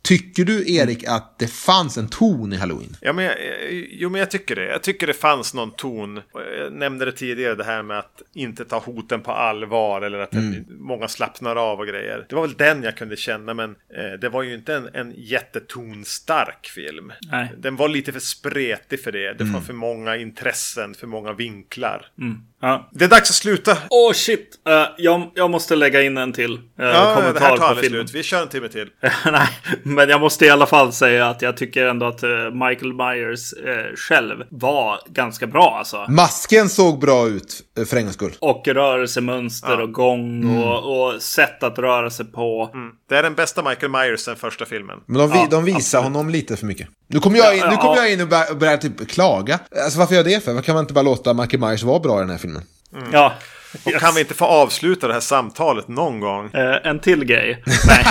Tycker du, Erik, att det fanns en ton i Halloween? Ja, men jag, jo, men jag tycker det. Jag tycker det fanns någon ton. Jag nämnde det tidigare, det här med att inte ta hoten på allvar eller att Mm. den, många slappnar av och grejer. Det var väl den jag kunde känna, men eh, det var ju inte en, en jättetonstark film. Nej. Den var lite för spretig för det. Det Mm. var för många intressen, för många vinklar. Ja. Det är dags att sluta. Åh shit, Eh, jag, jag måste lägga in en till eh, Ja, det här kommentar tar på filmen. slut. Vi kör en timme till. Nej, men jag måste i alla fall säga att jag tycker ändå att eh, Michael Myers eh, själv var ganska bra alltså. Masken såg bra ut, eh, för en gångs skull. Och rörelsemönster och gång och, och sätt att röra sig på. Det är den bästa Michael Myers sen första filmen. Men de, vi, Ja, de visar honom lite för mycket. Nu kommer jag in, nu Ja, kommer ja. jag in och börjar, börjar typ klaga. Alltså varför gör jag det för? Varför kan man inte bara låta Michael Myers vara bra i den här filmen? Ja. Och yes. kan vi inte få avsluta det här samtalet någon gång? Eh, en till grej. Nej.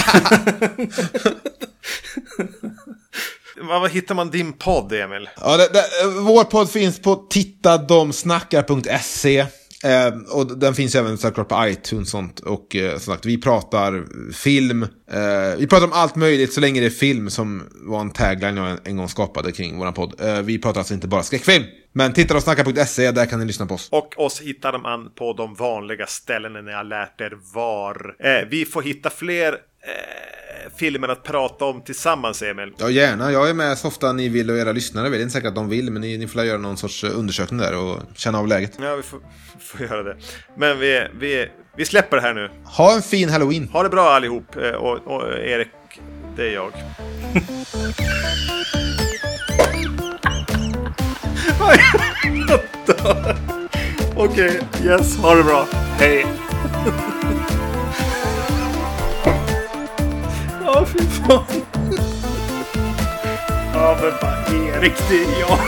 Var hittar man din podd, Emil? Ja, det, det, vår podd finns på tittadomsnackar.se. Eh, och den finns även såklart på iTunes och sånt. Och eh, som sagt, vi pratar film. Eh, vi pratar om allt möjligt så länge det är film som var en tagline jag en, en gång skapade kring vår podd. Eh, vi pratar alltså inte bara skräckfilm. Men titta och snacka.se, där kan ni lyssna på oss. Och oss hittar man på de vanliga ställena ni har lärt er var. Eh, vi får hitta fler eh, filmer att prata om tillsammans, Emil. Ja, gärna. Jag är med så ofta ni vill och era lyssnare vill. Det är inte säkert att de vill, men ni, ni får göra någon sorts eh, undersökning där och känna av läget. Ja, vi får, får göra det. Men vi, vi, vi släpper det här nu. Ha en fin halloween! Ha det bra allihop. Eh, och, och Erik, det är jag. Okej, yes, ha det bra. Hej. Ja, fy fan. Ja, men vad Erik, det är jag.